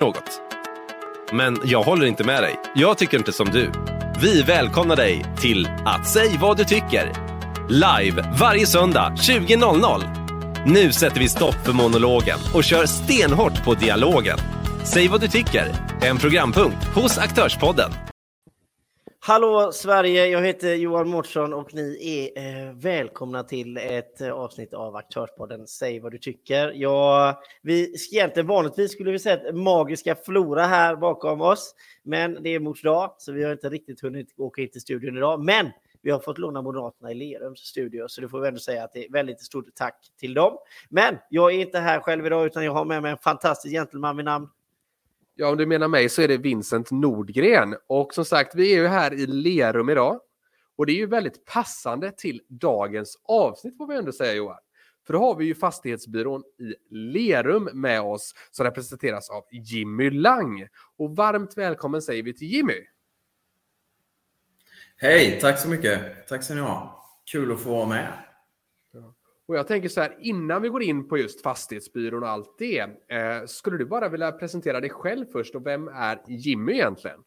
något. Men jag håller inte med dig. Jag tycker inte som du. Vi välkomnar dig till att säg vad du tycker. Live varje söndag 20.00. Nu sätter vi stopp för monologen och kör stenhårt på dialogen. Säg vad du tycker. En programpunkt hos Aktörspodden. Hallå Sverige, jag heter Johan Mårtsson och ni är eh, välkomna till ett eh, avsnitt av Aktörspodden Säg vad du tycker. Ja, vi egentligen vanligtvis skulle vi säga magiska Flora här bakom oss, men det är mors dag så vi har inte riktigt hunnit åka in till studion idag. Men vi har fått låna Moderaterna i Lerums studio, så det får vi ändå säga att det är väldigt stort tack till dem. Men jag är inte här själv idag, utan jag har med mig en fantastisk gentleman vid namn Ja, om du menar mig så är det Vincent Nordgren. Och som sagt, vi är ju här i Lerum idag. Och det är ju väldigt passande till dagens avsnitt får vi ändå säga Johan. För då har vi ju fastighetsbyrån i Lerum med oss som representeras av Jimmy Lang. Och varmt välkommen säger vi till Jimmy. Hej, tack så mycket. Tack ska ni ha. Kul att få vara med. Och jag tänker så här, innan vi går in på just fastighetsbyrån och allt det, eh, skulle du bara vilja presentera dig själv först och vem är Jimmy egentligen?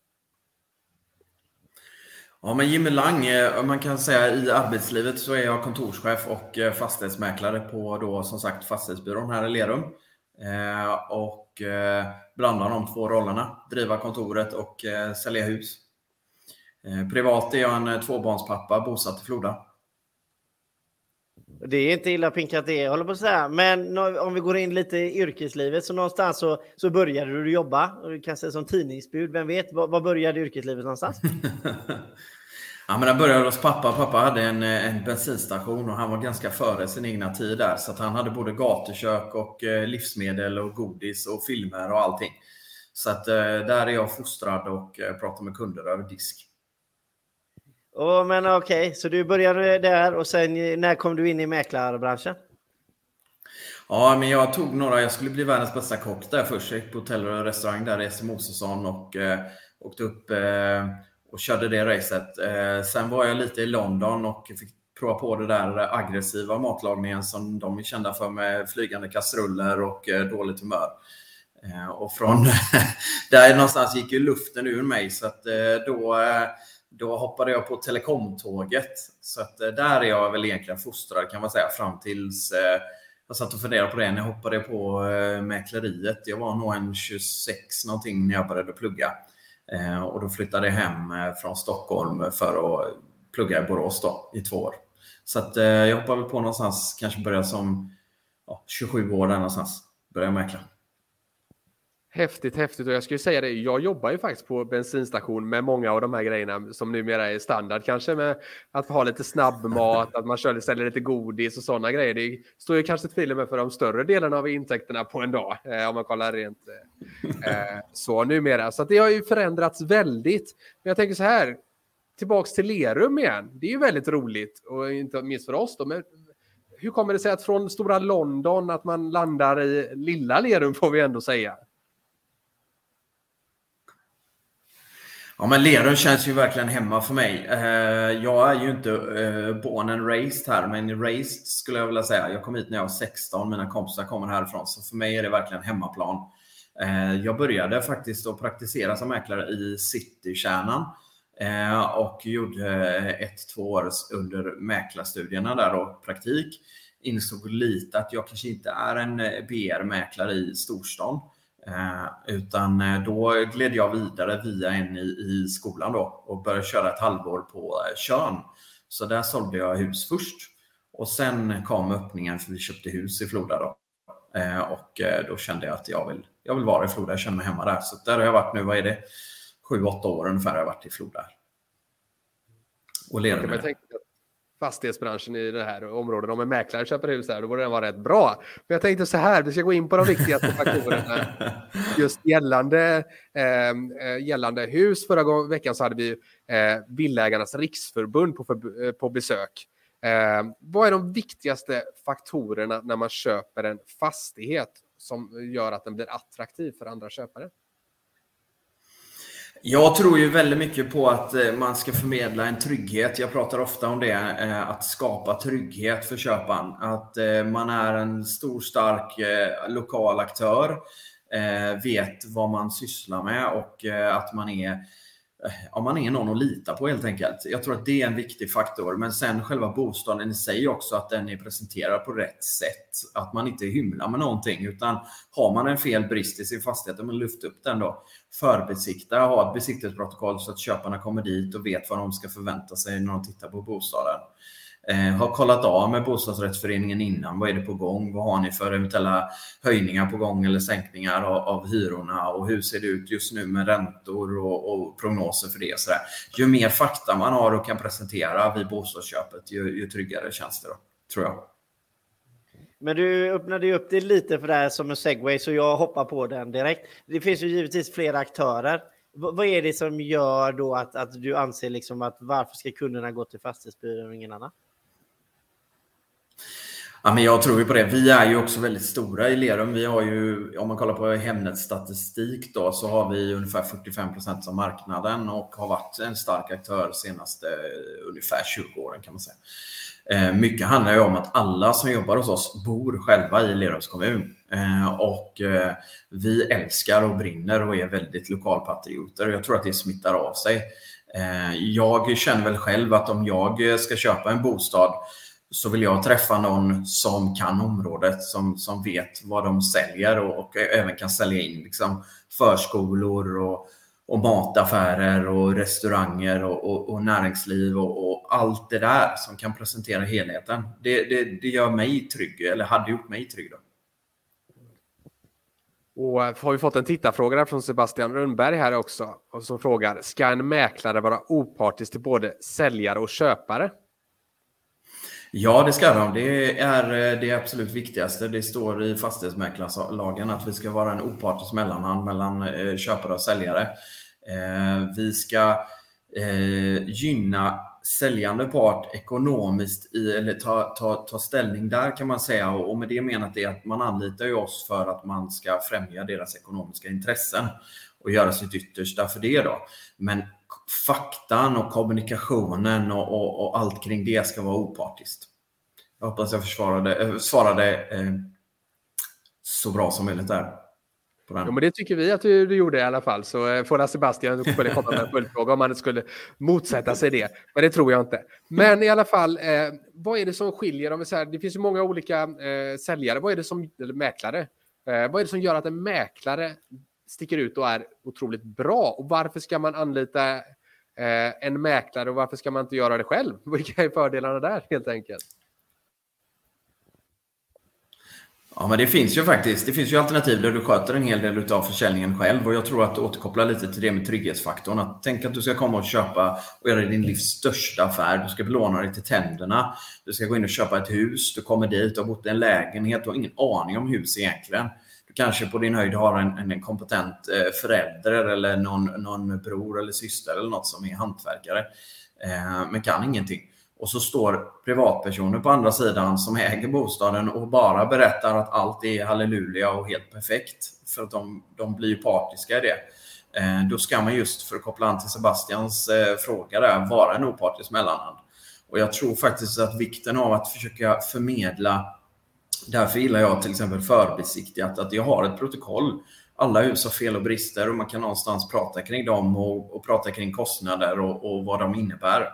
Ja, men Jimmy Lang, eh, man kan säga i arbetslivet så är jag kontorschef och eh, fastighetsmäklare på då som sagt fastighetsbyrån här i Lerum. Eh, och eh, blandar de två rollerna, driva kontoret och eh, sälja hus. Eh, privat är jag en eh, tvåbarnspappa bosatt i Floda. Det är inte illa pinkat det, håller på att säga. Men om vi går in lite i yrkeslivet, så någonstans så, så började du jobba, kanske som tidningsbud, vem vet? Var, var började yrkeslivet någonstans? ja, men den började hos pappa. Pappa hade en, en bensinstation och han var ganska före sin egna tid där. Så att han hade både gatukök och eh, livsmedel och godis och filmer och allting. Så att eh, där är jag fostrad och eh, pratar med kunder över disk. Oh, men okej, okay. så du började där och sen när kom du in i mäklarbranschen? Ja, men jag tog några, jag skulle bli världens bästa kock där först. Jag gick på hotell och restaurang där i SM Mosesson och eh, åkte upp eh, och körde det racet. Eh, sen var jag lite i London och fick prova på det där aggressiva matlagningen som de är kända för med flygande kastruller och eh, dåligt humör. Eh, och från där någonstans gick ju luften ur mig så att eh, då eh, då hoppade jag på telekomtåget. Så att eh, där är jag väl egentligen fostrad kan man säga fram tills eh, jag satt och funderade på det när jag hoppade på eh, mäkleriet. Jag var nog en 26 någonting när jag började plugga. Eh, och då flyttade jag hem eh, från Stockholm för att plugga i Borås då, i två år. Så att jag hoppade väl på någonstans, kanske började som ja, 27 år där någonstans. Började mäkla. Häftigt, häftigt. Och jag skulle säga det, jag jobbar ju faktiskt på bensinstation med många av de här grejerna som numera är standard. Kanske med att ha lite snabbmat, att man kör, säljer lite godis och sådana grejer. Det står ju kanske till och med för de större delarna av intäkterna på en dag, eh, om man kollar rent eh, eh så numera. Så det har ju förändrats väldigt. Men jag tänker så här, tillbaks till Lerum igen. Det är ju väldigt roligt och inte minst för oss då. Men hur kommer det sig att från stora London att man landar i lilla Lerum får vi ändå säga? Ja, men Lerum känns ju verkligen hemma för mig. Eh, jag är ju inte eh, born and raised här, men raised skulle jag vilja säga. Jag kom hit när jag var 16, mina kompisar kommer härifrån, så för mig är det verkligen hemmaplan. Eh, jag började faktiskt att praktisera som mäklare i citykärnan och gjorde ett, två år under mäklarstudierna där och praktik. Insåg lite att jag kanske inte är en BR-mäklare i storstan. Eh, utan eh, då gled jag vidare via en i, i skolan då och började köra ett halvår på eh, Körn. Så där sålde jag hus först. Och sen kom öppningen för vi köpte hus i Floda då. Eh, och då kände jag att jag vill, jag vill vara i Floda, jag känner mig hemma där. Så där har jag varit nu, vad är det? Sju, åtta år ungefär har jag varit i Floda. Och med fastighetsbranschen i det här området. Om en mäklare köper hus här, då borde den vara rätt bra. Men jag tänkte så här, vi ska gå in på de viktigaste faktorerna. Just gällande, ehm, eh, gällande hus. Förra veckan så hade vi eh, Villägarnas riksförbund på, för, eh, på besök. Eh, vad är de viktigaste faktorerna när man köper en fastighet som gör att den blir attraktiv för andra köpare? Jag tror ju väldigt mycket på att eh, man ska förmedla en trygghet. Jag pratar ofta om det, eh, att skapa trygghet för köparen. Att eh, man är en stor, stark lokal aktör vet vad man sysslar med och att man är Eh, om man är någon att lita på helt enkelt. Jag tror att det är en viktig faktor. Men sen själva bostaden i sig också, att den är presenterad på rätt sätt. Att man inte hymlar med någonting. Utan har man en fel brist i sin fastighet, men lyft upp den då. Förbesikta, ha ett besiktningsprotokoll så att köparna kommer dit och vet vad de ska förvänta sig när de tittar på bostaden. Eh, har kollat av med bostadsrättsföreningen innan. Vad är det på gång? Vad har ni för eventuella höjningar på gång eller sänkningar av, av hyrorna? Och hur ser det ut just nu med räntor och, och prognoser för det? Så där. Ju mer fakta man har och kan presentera vid bostadsköpet, ju, ju tryggare känns det då, tror jag. Men du öppnade ju upp det lite för det här som en segway, så jag hoppar på den direkt. Det finns ju givetvis flera aktörer. V vad är det som gör då att, att du anser liksom att varför ska kunderna gå till fastighetsbyrån och ingen annan? Ja, men jag tror ju på det. Vi är ju också väldigt stora i Lerum. Vi har ju, om man kollar på Hemnets statistik då, så har vi ungefär 45 procent av marknaden och har varit en stark aktör de senaste ungefär 20 åren kan man säga. Eh, mycket handlar ju om att alla som jobbar hos oss bor själva i Lerums kommun. Eh, och eh, vi älskar och brinner och är väldigt lokalpatrioter. Jag tror att det smittar av sig. Jag känner väl själv att om jag ska köpa en bostad så vill jag träffa någon som kan området, som, som vet vad de säljer och, och även kan sälja in liksom, förskolor och, och mataffärer och restauranger och, och, och näringsliv och, och, allt det där som kan presentera helheten. Det, det, det gör mig trygg, eller hade gjort mig trygg. Då. Och eh, har vi fått en tittarfråga från Sebastian Rundberg här också och som frågar, ska en mäklare vara opartisk till både säljare och köpare? Ja, det ska de. Det är eh, det absolut viktigaste. Det står i fastighetsmäklarlagen att vi ska vara en opartisk mellanhand mellan eh, köpare och säljare. Eh, vi ska gynna säljande part ekonomiskt i, eller ta, ta, ta ställning där kan man säga. Och med det menat är att man anlitar ju oss för att man ska främja deras ekonomiska intressen och göra sitt yttersta för det. Då. Men faktan och kommunikationen och, och, och, allt kring det ska vara opartiskt. Jag hoppas jag försvarade, eh, svarade eh, så bra som möjligt där. Ja, men det tycker vi att du, du gjorde i alla fall. Så eh, får Sebastian skulle komma med en följdfråga om han skulle motsätta sig det. Men det tror jag inte. Men i alla fall, eh, vad är det som skiljer? Om vi säger, det finns ju många olika eh, säljare. Vad är det som, eller mäklare. Eh, vad är det som gör att en mäklare sticker ut och är otroligt bra? Och varför ska man anlita eh, en mäklare och varför ska man inte göra det själv? Vilka är fördelarna där helt enkelt? Ja, men det finns ju faktiskt. Det finns ju alternativ där du sköter en hel del av försäljningen själv och jag tror att återkoppla lite till det med trygghetsfaktorn. Att tänk att du ska komma och köpa och göra din livs största affär. Du ska belåna dig till tänderna. Du ska gå in och köpa ett hus. Du kommer dit, du har bott i en lägenhet, du har ingen aning om hus egentligen. Kanske på din höjd har en, en kompetent eh, förälder eller någon, någon bror eller syster eller något som är hantverkare. Eh, men kan ingenting. Och så står privatpersoner på andra sidan som äger bostaden och bara berättar att allt är halleluja och helt perfekt. För att de, de blir partiska i det. Eh, då ska man just, för att koppla an till Sebastians eh, fråga där, vara en opartisk mellanhand. Och jag tror faktiskt att vikten av att försöka förmedla Därför gillar jag till exempel förbesiktigat, att jag har ett protokoll. Alla hus har fel och brister och man kan någonstans prata kring dem och, och prata kring kostnader och, och vad de innebär.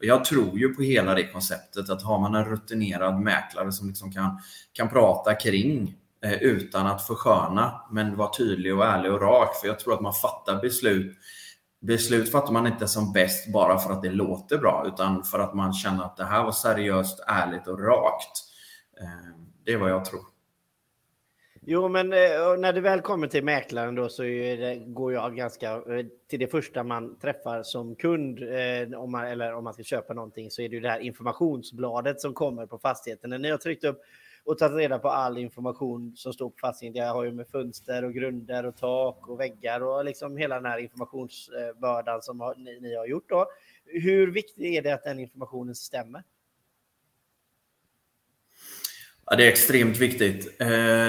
Jag tror ju på hela det konceptet att har man en rutinerad mäklare som liksom kan, kan prata kring eh, utan att försköna men vara tydlig och ärlig och rak. För jag tror att man fattar beslut Beslut fattar man inte som bäst bara för att det låter bra utan för att man känner att det här var seriöst, ärligt och rakt. Eh, det är vad jag tror. Jo, men eh, när det väl kommer till mäklaren då så det, går jag ganska eh, till det första man träffar som kund eh, om man, eller om man ska köpa någonting så är det ju det här informationsbladet som kommer på fastigheten. När ni har tryckt upp och tagit reda på all information som står på fastigheten. Jag har ju med fönster och grunder och tak och väggar och liksom hela den här informationsbördan som ni, ni har gjort då. Hur viktigt är det att den informationen stämmer? Ja, det är extremt viktigt. Eh,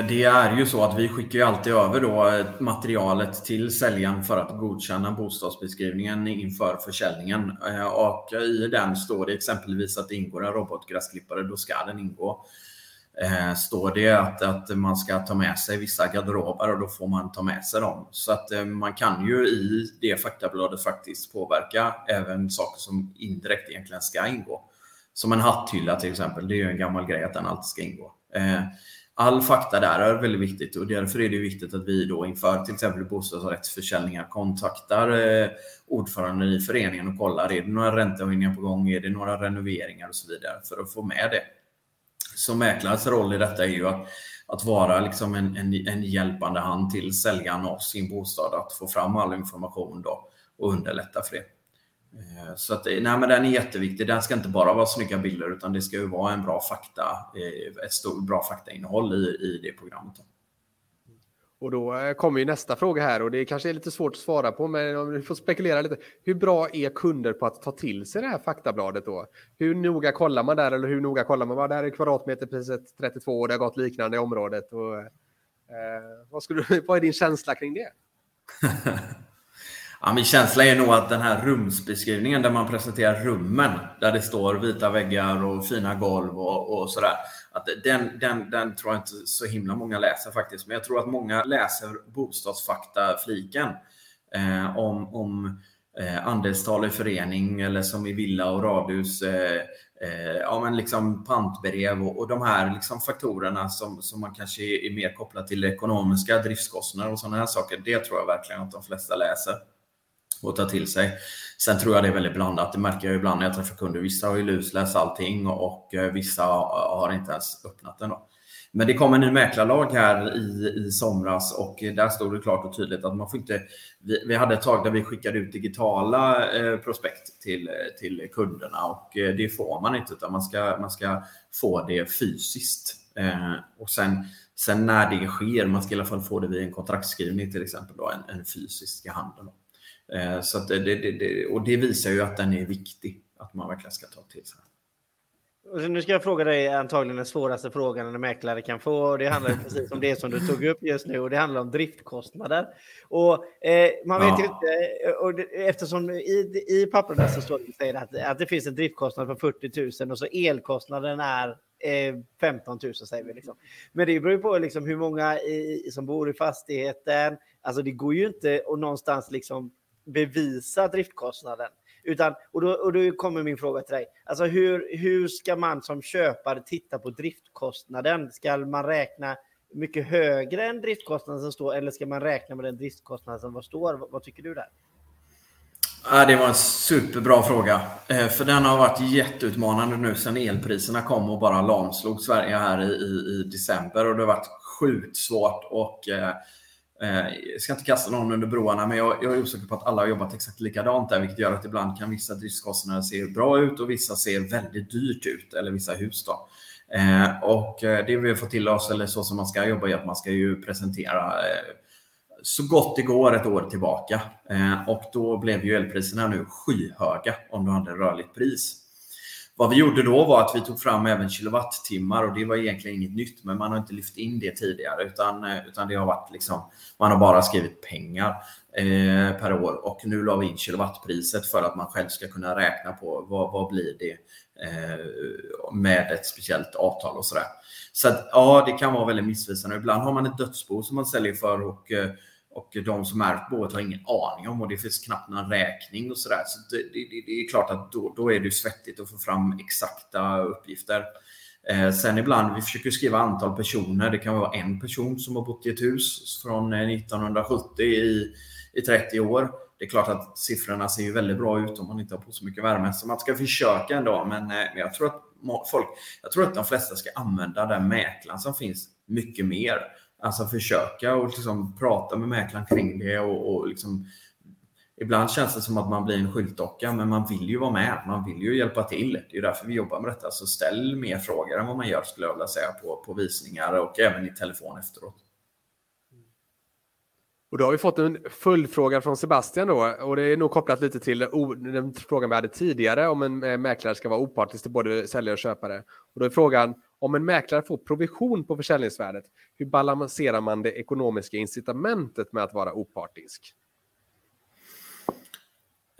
det är ju så att vi skickar ju alltid över då eh, materialet till säljaren för att godkänna bostadsbeskrivningen inför försäljningen. Eh, och i den står det exempelvis att det ingår en robotgräsklippare, då ska den ingå. Står det att, att man ska ta med sig vissa garderober och då får man ta med sig dem. Så att man kan ju i det faktabladet faktiskt påverka även saker som indirekt egentligen ska ingå. Som en hatthylla till exempel, det är ju en gammal grej att den alltid ska ingå. Eh, all fakta där är väldigt viktigt och därför är det viktigt att vi då inför till exempel bostadsrättsförsäljningar kontaktar eh, ordföranden i föreningen och kollar, är det några räntehöjningar på gång, är det några renoveringar och så vidare för att få med det. Så mäklarens roll i detta är ju att, att vara liksom en, en, en hjälpande hand till säljaren av sin bostad, att få fram all information då och underlätta för det. Eh, så att, nej, men den är jätteviktig. Den ska inte bara vara snygga bilder utan det ska ju vara en bra fakta, eh, ett stort, bra faktainnehåll i, i det programmet. Och då eh, kommer ju nästa fråga här och det kanske är lite svårt att svara på, men om vi får spekulera lite. Hur bra är kunder på att ta till sig det här faktabladet då? Hur noga kollar man där eller hur noga kollar man? Vad där är kvadratmeterpriset 32 och det har gått liknande i området. Och, eh, vad, skulle, vad är din känsla kring det? Ja, min känsla är nog att den här rumsbeskrivningen där man presenterar rummen, där det står vita väggar och fina golv och, och sådär. Att den, den, den tror jag inte så himla många läser faktiskt. Men jag tror att många läser bostadsfakta-fliken eh, om, om eh, andelstal i förening eller som i villa och radhus. Eh, eh, ja, men liksom pantbrev och, och de här liksom faktorerna som, som man kanske är mer kopplad till ekonomiska driftskostnader och sådana här saker. Det tror jag verkligen att de flesta läser och ta till sig. Sen tror jag det är väldigt blandat. Det märker jag ibland när jag träffar kunder. Vissa har ju lusläst allting och eh, vissa har inte ens öppnat den. Då. Men det kom en ny mäklarlag här i, i somras och där stod det klart och tydligt att man får inte... Vi, vi hade ett tag där vi skickade ut digitala eh, prospekt till, eh, till kunderna och eh, det får man inte utan man ska, man ska få det fysiskt. Eh, och sen, sen när det sker, man ska i alla fall få det vid en kontraktskrivning till exempel, då, en, en fysisk i handen. Då. Eh, så det, det, det, och det visar ju att den är viktig, att man verkligen ska ta till sig. Nu ska jag fråga dig antagligen den svåraste frågan en mäklare kan få. Det handlar precis om det som du tog upp just nu och det handlar om driftkostnader. Och eh, man vet ja. inte, och det, eftersom i, i papperna så står det att, att det finns en driftkostnad på 40 000 och så elkostnaden är eh, 15 000 säger vi. Liksom. Men det beror ju på liksom hur många i, som bor i fastigheten. Alltså det går ju inte att någonstans liksom bevisa driftkostnaden. Utan, och, då, och då kommer min fråga till dig. Alltså hur, hur ska man som köpare titta på driftkostnaden? Ska man räkna mycket högre än driftkostnaden som står eller ska man räkna med den driftkostnad som står? Vad, vad tycker du där? Ja, det var en superbra fråga. Eh, för den har varit jätteutmanande nu sedan elpriserna kom och bara lamslog Sverige här i, i, i december. Och det har varit sjukt svårt. Och, Eh, Eh, jag ska inte kasta någon under broarna, men jag, jag är osäker på att alla har jobbat exakt likadant där, vilket gör att ibland kan vissa driftskostnader se bra ut och vissa ser väldigt dyrt ut, eller vissa hus. Då. Eh, och eh, det vi har fått till oss, eller så som man ska jobba, är att man ska ju presentera eh, så gott det går ett år tillbaka. Eh, och då blev ju elpriserna nu skyhöga om du hade rörligt pris. Vad vi gjorde då var att vi tog fram även kilowattimmar och det var egentligen inget nytt, men man har inte lyft in det tidigare utan, eh, utan det har varit liksom, man har bara skrivit pengar eh, per år och nu la vi in kilowattpriset för att man själv ska kunna räkna på vad, vad blir det eh, med ett speciellt avtal och sådär. Så att, ja, det kan vara väldigt missvisande. Ibland har man ett dödsbo som man säljer för och eh, och de som är på boet har ingen aning om och det finns knappt någon räkning och sådär. Så, så det, det, det, är klart att då, då är det svettigt att få fram exakta uppgifter. Eh, sen ibland, vi försöker skriva antal personer. Det kan vara en person som har bott i ett hus från eh, 1970 i, i 30 år. Det är klart att siffrorna ser ju väldigt bra ut om man inte har på så mycket värme. Så man ska försöka ändå. Men, eh, men jag tror att folk, jag tror att de flesta ska använda den mäklaren som finns mycket mer. Alltså försöka och liksom prata med mäklaren kring det och, och liksom, Ibland känns det som att man blir en skyltdocka, men man vill ju vara med. Man vill ju hjälpa till. Det är därför vi jobbar med detta. Så ställ mer frågor än vad man gör, skulle jag vilja säga, på, på visningar och även i telefon efteråt. Och då har vi fått en följdfråga från Sebastian då, och det är nog kopplat lite till den frågan vi hade tidigare om en eh, mäklare ska vara opartisk till både säljare och köpare. Och då är frågan, om en mäklare får provision på försäljningsvärdet, hur balanserar man det ekonomiska incitamentet med att vara opartisk?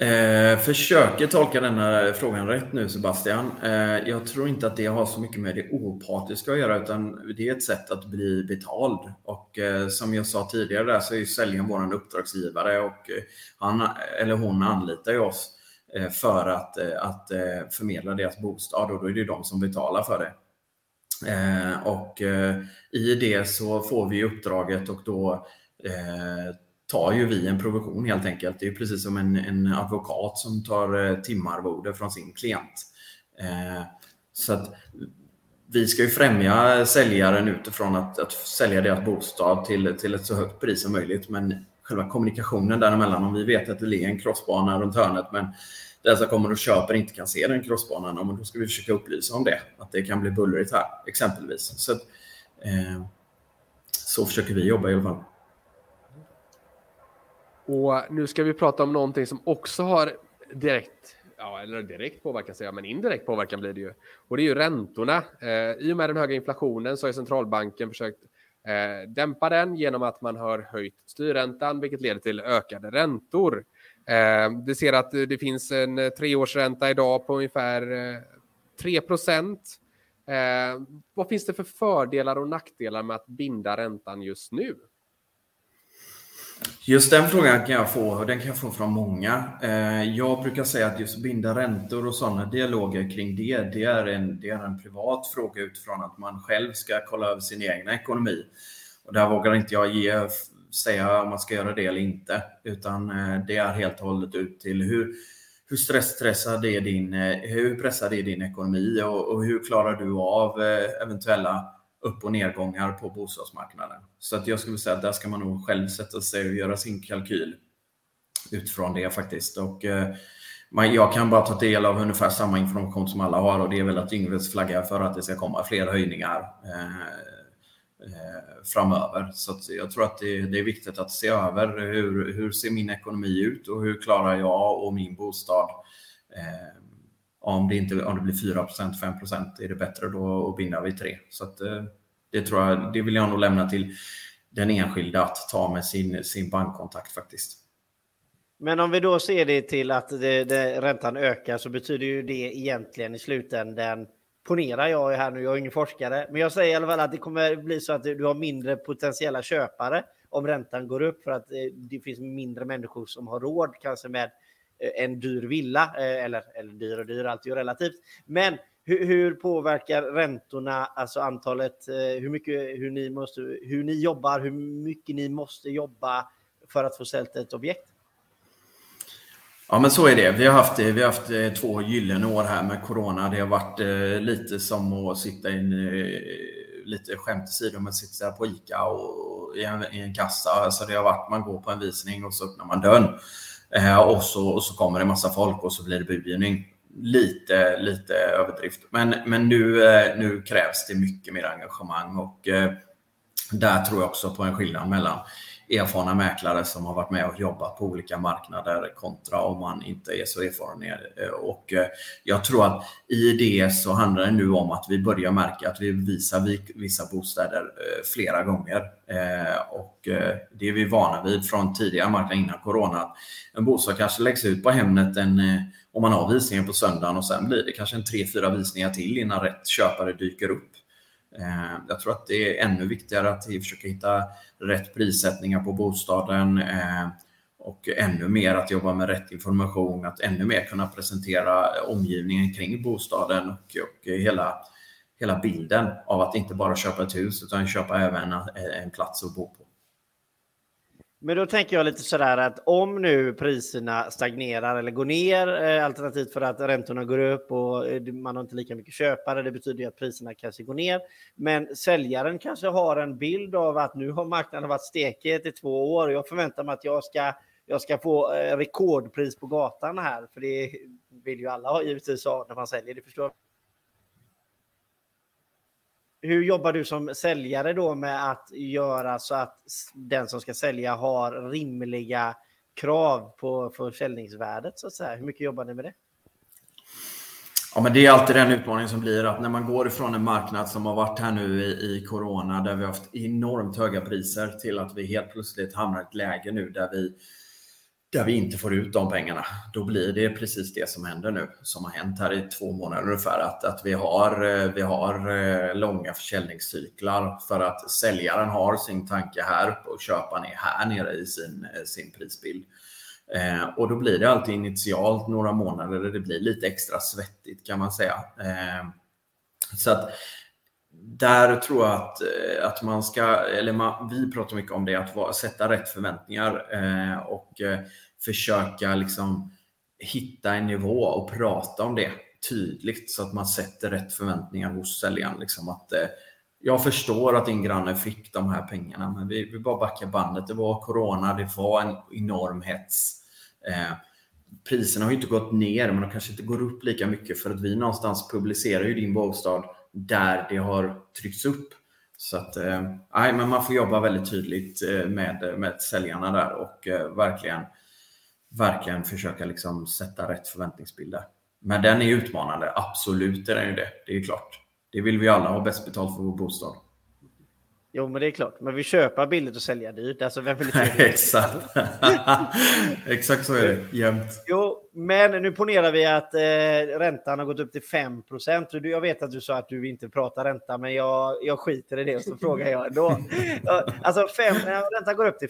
Eh, försöker tolka denna frågan rätt nu Sebastian. Eh, jag tror inte att det har så mycket med det opartiska att göra utan det är ett sätt att bli betald. Och eh, som jag sa tidigare där så är ju säljaren vår uppdragsgivare och eh, han eller hon anlitar ju oss eh, för att, eh, att eh, förmedla deras bostad och då är det de som betalar för det. Eh, och eh, i det så får vi uppdraget och då eh, tar ju vi en provision helt enkelt. Det är precis som en, en advokat som tar eh, timarvode från sin klient. Eh, så att vi ska ju främja säljaren utifrån att, att sälja deras bostad till, till ett så högt pris som möjligt. Men själva kommunikationen däremellan, om vi vet att det ligger en crossbana runt hörnet men den som kommer och köper inte kan se den crossbanan, då ska vi försöka upplysa om det. Att det kan bli bullrigt här, exempelvis. Så, eh, så försöker vi jobba i alla fall. Och nu ska vi prata om någonting som också har direkt, ja, eller direkt påverkan säger jag, men indirekt påverkan blir det ju. Och det är ju räntorna. Eh, I och med den höga inflationen så har centralbanken försökt eh, dämpa den genom att man har höjt styrräntan, vilket leder till ökade räntor. Eh, ser att eh, det finns en eh, treårsränta idag på ungefär eh, 3 procent. Eh, vad finns det för fördelar och nackdelar med att binda räntan just nu? Just den frågan kan jag få, och den kan jag få från många. Eh, jag brukar säga att just binda räntor och sådana dialoger kring det, det är, en, det är en privat fråga utifrån att man själv ska kolla över sin egen ekonomi. Och där vågar inte jag ge, säga om man ska göra det eller inte, utan eh, det är helt och hållet ut till hur, hur stressad är din, eh, hur pressad är din ekonomi och, och hur klarar du av eh, eventuella upp och nedgångar på bostadsmarknaden. Så att jag skulle säga att där ska man nog själv sätta sig och göra sin kalkyl utifrån det faktiskt. Och, jag kan bara ta del av ungefär samma information som alla har och det är väl att Yngves flaggar för att det ska komma fler höjningar Eh, framöver. Så jag tror att det, det, är viktigt att se över hur, hur ser min ekonomi ut och hur klarar jag och min bostad eh, om det, inte, om det blir 4% 5% är det bättre då att binda vid 3 Så att, eh, det, tror jag, det vill jag nog lämna till den enskilda att ta med sin, sin bankkontakt faktiskt. Men om vi då ser det till att det, det, räntan ökar så betyder ju det egentligen i slutändan ponerar jag här nu, jag är ingen forskare, men jag säger i alla fall att det kommer bli så att du har mindre potentiella köpare om räntan går upp för att eh, det finns mindre människor som har råd kanske med eh, en dyr villa, eh, eller, eller dyr och dyr, allt är ju relativt. Men hur, hur, påverkar räntorna, alltså antalet, hur mycket, hur ni måste, hur ni jobbar, hur mycket ni måste jobba för att få sälja ett objekt? Ja, men så är det. Vi har haft, eh, vi har haft eh, två gyllene år här med corona. Det har varit eh, lite som att sitta i en, lite skämt åsido, men sitta på ICA och i en, i en kassa. Alltså det har varit, man går på en visning och så öppnar man dörren. Eh, och, så, och så kommer det massa folk och så blir det budgivning. Lite, lite överdrift. Men, men nu, eh, nu krävs det mycket mer engagemang och eh, där tror jag också på en skillnad mellan erfarna mäklare som har varit med och jobbat på olika marknader kontra om man inte är så erfaren. Eh, och eh, jag tror att i det så handlar det nu om att vi börjar märka att vi visar vissa bostäder eh, flera gånger. Och det är vi vana vid från tidigare marknader innan corona. En bostad kanske läggs ut på Hemnet en, om man har visningen på söndagen och sen blir det kanske en tre, fyra visningar till innan rätt köpare dyker upp. Eh, jag tror att det är ännu viktigare att vi försöker hitta rätt prissättningar på bostaden eh, och ännu mer att jobba med rätt information, att ännu mer kunna presentera omgivningen kring bostaden och, och hela, hela bilden av att inte bara köpa ett hus utan köpa även en plats att bo på. Men då tänker jag lite sådär att om nu priserna stagnerar eller går ner, eh, alternativt för att räntorna går upp och eh, man har inte lika mycket köpare, det betyder ju att priserna kanske går ner. Men säljaren kanske har en bild av att nu har marknaden varit stekhet i två år och jag förväntar mig att jag ska, jag ska få eh, rekordpris på gatan här, för det vill ju alla ha givetvis ha när man säljer, det förstår hur jobbar du som säljare då med att göra så att den som ska sälja har rimliga krav på försäljningsvärdet så att säga? Hur mycket jobbar ni med det? Ja, men det är alltid den utmaningen som blir att när man går ifrån en marknad som har varit här nu i, i corona där vi har haft enormt höga priser till att vi helt plötsligt hamnar i ett läge nu där vi där vi inte får ut de pengarna, då blir det precis det som händer nu, som har hänt här i två månader ungefär, att, att vi, har, eh, vi har eh, långa försäljningscyklar för att säljaren har sin tanke här och köparen är här nere i sin, eh, sin prisbild. Eh, och då blir det alltid initialt några månader där det blir lite extra svettigt kan man säga. Eh, så att där tror jag att, eh, att man ska, eller man, vi pratar mycket om det, att va, sätta rätt förväntningar eh, och eh, försöka liksom hitta en nivå och prata om det tydligt så att man sätter rätt förväntningar hos säljaren. Liksom att, eh, jag förstår att din granne fick de här pengarna, men vi, vi bara backar bandet. Det var corona, det var en enorm hets. Eh, priserna har ju inte gått ner, men de kanske inte går upp lika mycket för att vi någonstans publicerar ju din bostad där det har tryckts upp. Så att, eh, men man får jobba väldigt tydligt eh, med, med säljarna där och eh, verkligen, verkligen försöka liksom sätta rätt förväntningsbilder. Men den är utmanande, absolut är den ju det. Det är klart. Det vill vi alla ha bäst betalt för vår bostad. Jo, men det är klart. Men vi köper billigt och sälja dyrt. Alltså, vem vill Exakt. Exakt så är det jämt. Jo, men nu ponerar vi att eh, räntan har gått upp till 5% Jag vet att du sa att du inte pratar ränta, men jag, jag skiter i det och så frågar jag ändå. alltså, fem, räntan går upp till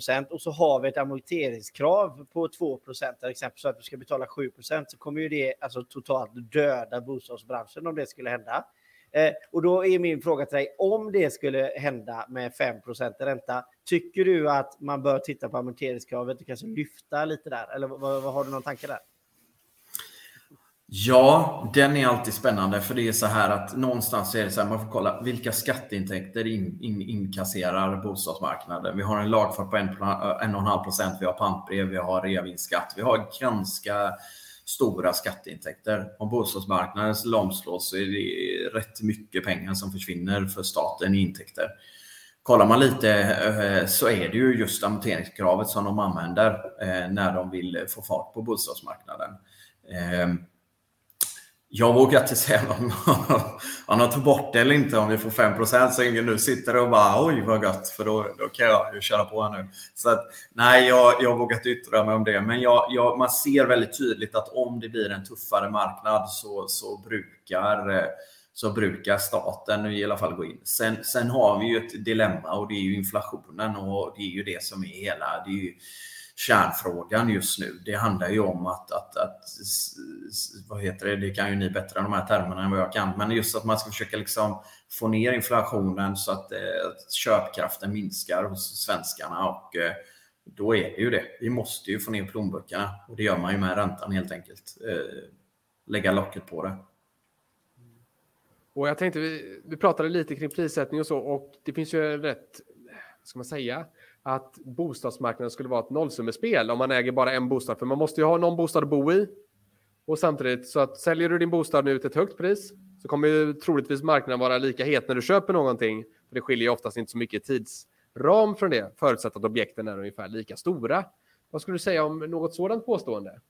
5% och så har vi ett amorteringskrav på 2% till exempel så att du ska betala 7% så kommer ju det alltså, totalt döda bostadsbranschen om det skulle hända. Eh, och då är min fråga till dig, om det skulle hända med 5 ränta, tycker du att man bör titta på amorteringskravet och kanske lyfta lite där? Eller vad, vad har du någon tanke där? Ja, den är alltid spännande för det är så här att någonstans är det så här, man får kolla vilka skatteintäkter in, in, inkasserar bostadsmarknaden. Vi har en lagfart på 1,5 procent, vi har pantbrev, vi har reavinstskatt, vi har ganska stora skatteintäkter. Om bostadsmarknaden lamslås så är det rätt mycket pengar som försvinner för staten i intäkter. Kollar man lite eh, så är det ju just amorteringskravet som de använder eh, när de vill få fart på bostadsmarknaden. Ehm, jag vågar inte säga om han har tagit bort det eller inte om vi får 5 så ingen nu sitter och bara oj vad gött för då, då kan jag ju köra på här nu. Så att, nej, jag, jag vågar inte yttra mig om det. Men jag, jag, man ser väldigt tydligt att om det blir en tuffare marknad så, så, brukar, så brukar staten i alla fall gå in. Sen, sen har vi ju ett dilemma och det är ju inflationen och det är ju det som är hela. Det är ju, kärnfrågan just nu. Det handlar ju om att, att, att vad heter det, det kan ju ni bättre än de här termerna än vad jag kan, men just att man ska försöka liksom få ner inflationen så att, eh, att köpkraften minskar hos svenskarna och eh, då är det ju det. Vi måste ju få ner plånböckerna och det gör man ju med räntan helt enkelt. Eh, lägga locket på det. Och jag tänkte, vi, vi pratade lite kring prissättning och så och det finns ju rätt, ska man säga, att bostadsmarknaden skulle vara ett nollsummespel om man äger bara en bostad. För man måste ju ha någon bostad att bo i. Och samtidigt så att säljer du din bostad nu till ett högt pris så kommer ju troligtvis marknaden vara lika het när du köper någonting. För det skiljer ju oftast inte så mycket tidsram från det, förutsatt att objekten är ungefär lika stora. Vad skulle du säga om något sådant påstående?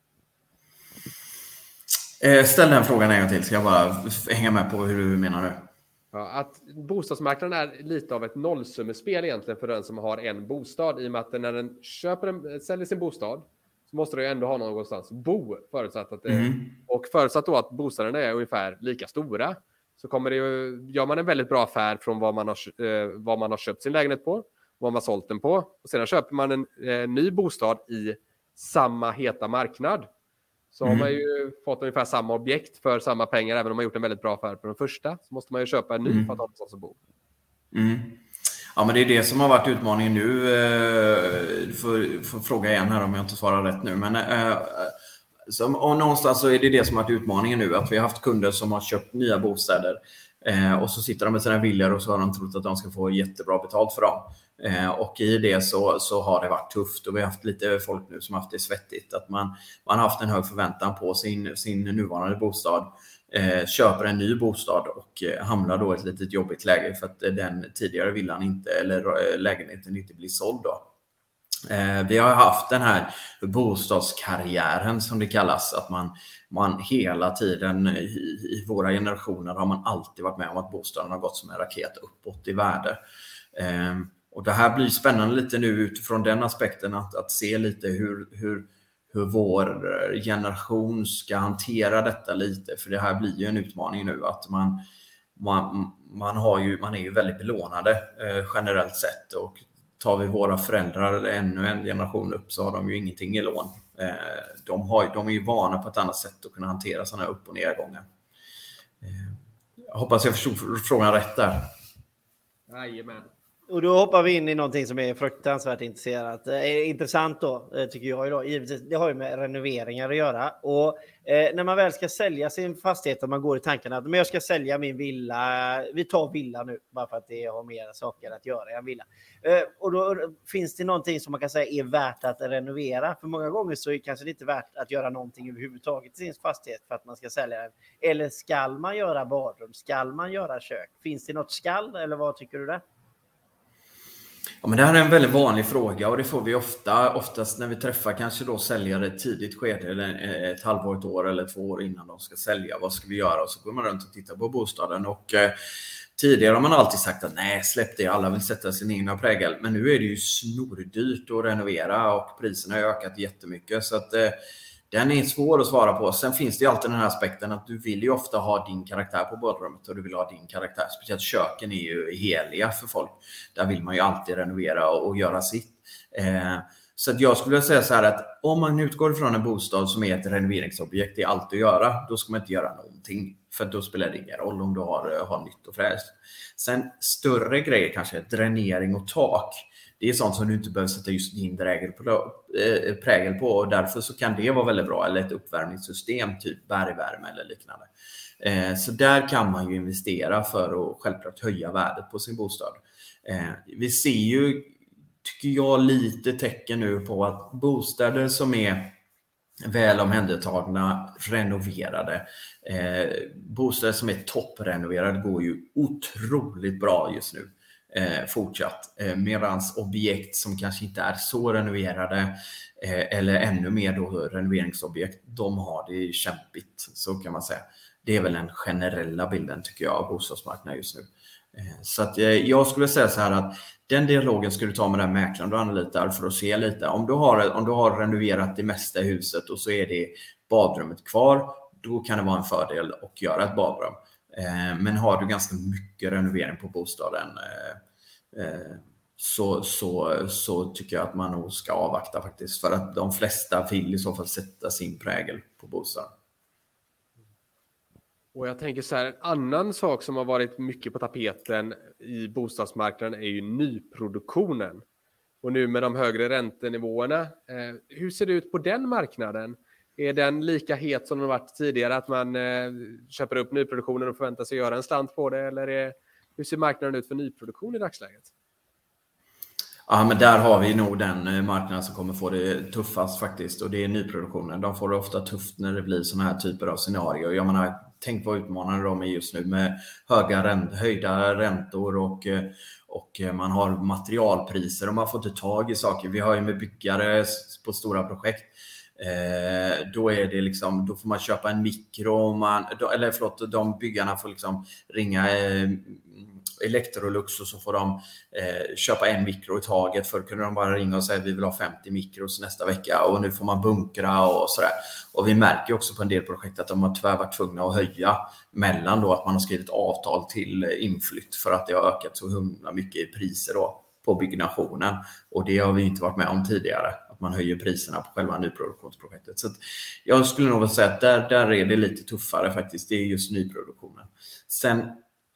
Eh, ställ den frågan en gång till, ska jag bara hänga med på hur du menar nu. Ja, att bostadsmarknaden är lite av ett nollsummespel egentligen för den som har en bostad i och med att när den köper en, säljer sin bostad så måste du ändå ha någonstans bo förutsatt att det, mm. och förutsatt då att bostäderna är ungefär lika stora så kommer det ju, gör man en väldigt bra affär från vad man har, eh, vad man har köpt sin lägenhet på, vad man har sålt den på och sedan köper man en eh, ny bostad i samma heta marknad så mm. har man ju fått ungefär samma objekt för samma pengar, även om man gjort en väldigt bra affär på den första. Så måste man ju köpa en ny mm. för att ha någonstans att bo. Mm. Ja, men det är det som har varit utmaningen nu. Du får, får fråga igen här om jag inte svarar rätt nu. Men äh, så, och någonstans så är det det som har varit utmaningen nu. Att vi har haft kunder som har köpt nya bostäder eh, och så sitter de med sina villor och så har de trott att de ska få jättebra betalt för dem. Eh, och i det så, så har det varit tufft och vi har haft lite folk nu som haft det svettigt. Att man, man har haft en hög förväntan på sin, sin nuvarande bostad. Eh, köper en ny bostad och eh, hamnar då i ett litet jobbigt läge för att eh, den tidigare villan inte, eller eh, lägenheten inte blir såld. Då. Eh, vi har haft den här bostadskarriären som det kallas, att man, man hela tiden i, i våra generationer har man alltid varit med om att bostaden har gått som en raket uppåt i värde och det här blir spännande lite nu utifrån den aspekten att, att se lite hur, hur, hur vår generation ska hantera detta lite. För det här blir ju en utmaning nu att man, man, man, har ju, man är ju väldigt belånade eh, generellt sett. Och tar vi våra föräldrar ännu en generation upp så har de ju ingenting i lån. Eh, de, har, de är ju vana på ett annat sätt att kunna hantera sådana här upp och nedgångar. Eh, jag hoppas jag förstod frågan rätt där. Jajamän. Och då hoppar vi in i någonting som är fruktansvärt intresserat. Eh, intressant då, eh, tycker jag. Idag. Givetvis, det har ju med renoveringar att göra. Och eh, när man väl ska sälja sin fastighet och man går i tanken att men jag ska sälja min villa. Vi tar villa nu, bara för att det har mer saker att göra i en villa. Eh, och då eh, finns det någonting som man kan säga är värt att renovera. För många gånger så är det kanske inte värt att göra någonting överhuvudtaget i sin fastighet för att man ska sälja den. Eller skall man göra badrum? Skall man göra kök? Finns det något skall eller vad tycker du där? Ja, men det här är en väldigt vanlig fråga och det får vi ofta, oftast när vi träffar kanske då säljare i ett tidigt skede, eller eh, ett halvår, ett år eller två år innan de ska sälja. Vad ska vi göra? Och så går man runt och tittar på bostaden. Och, eh, tidigare har man alltid sagt att nej, släpp det, alla vill sätta sin egna prägel. Men nu är det ju snordyrt att renovera och priserna har ökat jättemycket. Så att, eh, den är svår att svara på. Sen finns det ju alltid den här aspekten att du vill ju ofta ha din karaktär på badrummet och du vill ha din karaktär. Speciellt köken är ju heliga för folk. Där vill man ju alltid renovera och, och göra sitt. Eh, så att jag skulle säga så här att om man utgår från en bostad som är ett renoveringsobjekt, det är allt att göra, då ska man inte göra någonting. För då spelar det ingen roll om du har, eh, har nytt och fräscht. Sen större grejer kanske, dränering och tak det är sånt som du inte behöver sätta just din prägel på, äh, prägel på och därför så kan det vara väldigt bra. Eller ett uppvärmningssystem, typ bergvärme eller liknande. Eh, så där kan man ju investera för att självklart höja värdet på sin bostad. Eh, vi ser ju, tycker jag, lite tecken nu på att bostäder som är väl omhändertagna, renoverade. Eh, bostäder som är topprenoverade går ju otroligt bra just nu eh, fortsatt. Eh, medans objekt som kanske inte är så renoverade eh, eller ännu mer då renoveringsobjekt, de har det kämpigt. Så kan man säga. Det är väl den generella bilden tycker jag av bostadsmarknaden just nu. Eh, så att, eh, jag skulle säga så här att den dialogen ska du ta med den mäklaren du anlitar för att se lite. Om du, har, om du har renoverat det mesta i huset och så är det badrummet kvar, då kan det vara en fördel att göra ett badrum. Eh, men har du ganska mycket renovering på bostaden eh, eh, så, så, så tycker jag att man nog ska avvakta faktiskt. För att de flesta vill i så fall sätta sin prägel på bostaden. Och jag tänker så här, en annan sak som har varit mycket på tapeten i bostadsmarknaden är ju nyproduktionen. Och nu med de högre räntenivåerna, hur ser det ut på den marknaden? Är den lika het som den varit tidigare? Att man eh, köper upp nyproduktionen och förväntar sig göra en slant på det? Eller är, hur ser marknaden ut för nyproduktion i dagsläget? Ja, men där har vi nog den eh, marknaden som kommer få det tuffast faktiskt. Och det är nyproduktionen. De får det ofta tufft när det blir sådana här typer av scenarier. Jag menar, tänk vad utmanande de är just nu med höga ränt höjda räntor och, eh, och eh, man har materialpriser och man får inte tag i saker. Vi har ju med byggare på stora projekt Eh, då är det liksom, då får man köpa en mikro, man, eller förlåt, de byggarna får liksom ringa eh, Electrolux och så får de eh, köpa en mikro i taget. Förr kunde de bara ringa och säga att vi vill ha 50 mikros nästa vecka och nu får man bunkra och sådär. Och vi märker också på en del projekt att de har tyvärr varit tvungna att höja mellan då att man har skrivit avtal till inflytt för att det har ökat så himla mycket i priser då på byggnationen. Och det har vi inte varit med om tidigare att man höjer priserna på själva nyproduktionsprojektet. Så jag skulle nog säga att där, där är det lite tuffare faktiskt. Det är just nyproduktionen. Sen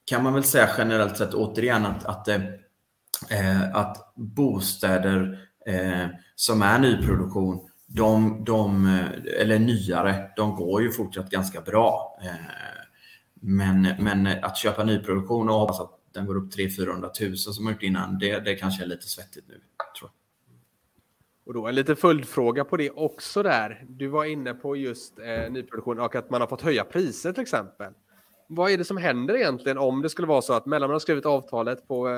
kan man väl säga generellt sett återigen att, att, eh, eh att bostäder eh, som är nyproduktion, de, de, eh, eller nyare, de går ju fortsatt ganska bra. Eh, men, men att köpa nyproduktion och hoppas att den går upp 300 000 som man gjort innan, det, det kanske är lite svettigt nu. Tror jag. Och då en liten följdfråga på det också där. Du var inne på just eh, nyproduktion och att man har fått höja priser till exempel. Vad är det som händer egentligen om det skulle vara så att mellan man har skrivit avtalet på eh,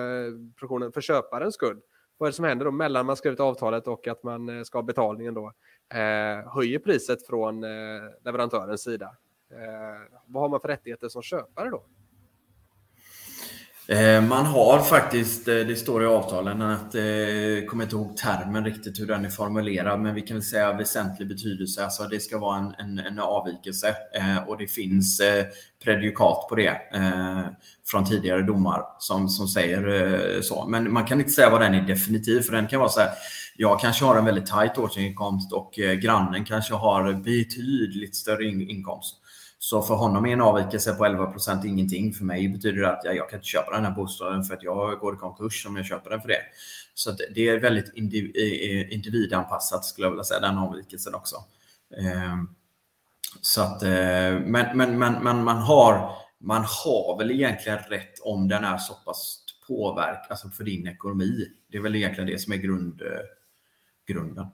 produktionen för köparens skull? Vad är det som händer då mellan man har skrivit avtalet och att man eh, ska ha betalningen då? Eh, höjer priset från eh, leverantörens sida. Eh, vad har man för rättigheter som köpare då? Eh, man har faktiskt, eh, det står i avtalen, att, eh, jag kommer inte ihåg termen riktigt hur den är formulerad, men vi kan väl säga väsentlig betydelse. Alltså det ska vara en, en, en avvikelse och det finns predikat på det från tidigare domar som, som säger så. Men man kan inte säga vad den är definitiv, för den kan vara så här, jag kanske har en väldigt tajt årsinkomst och grannen kanske har betydligt större inkomst. Så för honom är en avvikelse på 11% ingenting. För mig betyder det att jag, jag kan inte köpa den här bostaden för att jag går i konkurs om jag köper den för det. Så det är väldigt eh, eh, individanpassat skulle jag vilja säga, den avvikelsen också. Ehm, så att, eh, men, men, men, men man, har, man har väl egentligen rätt om den är så pass påverkad alltså för din ekonomi. Det är väl egentligen det som är grund, grunden.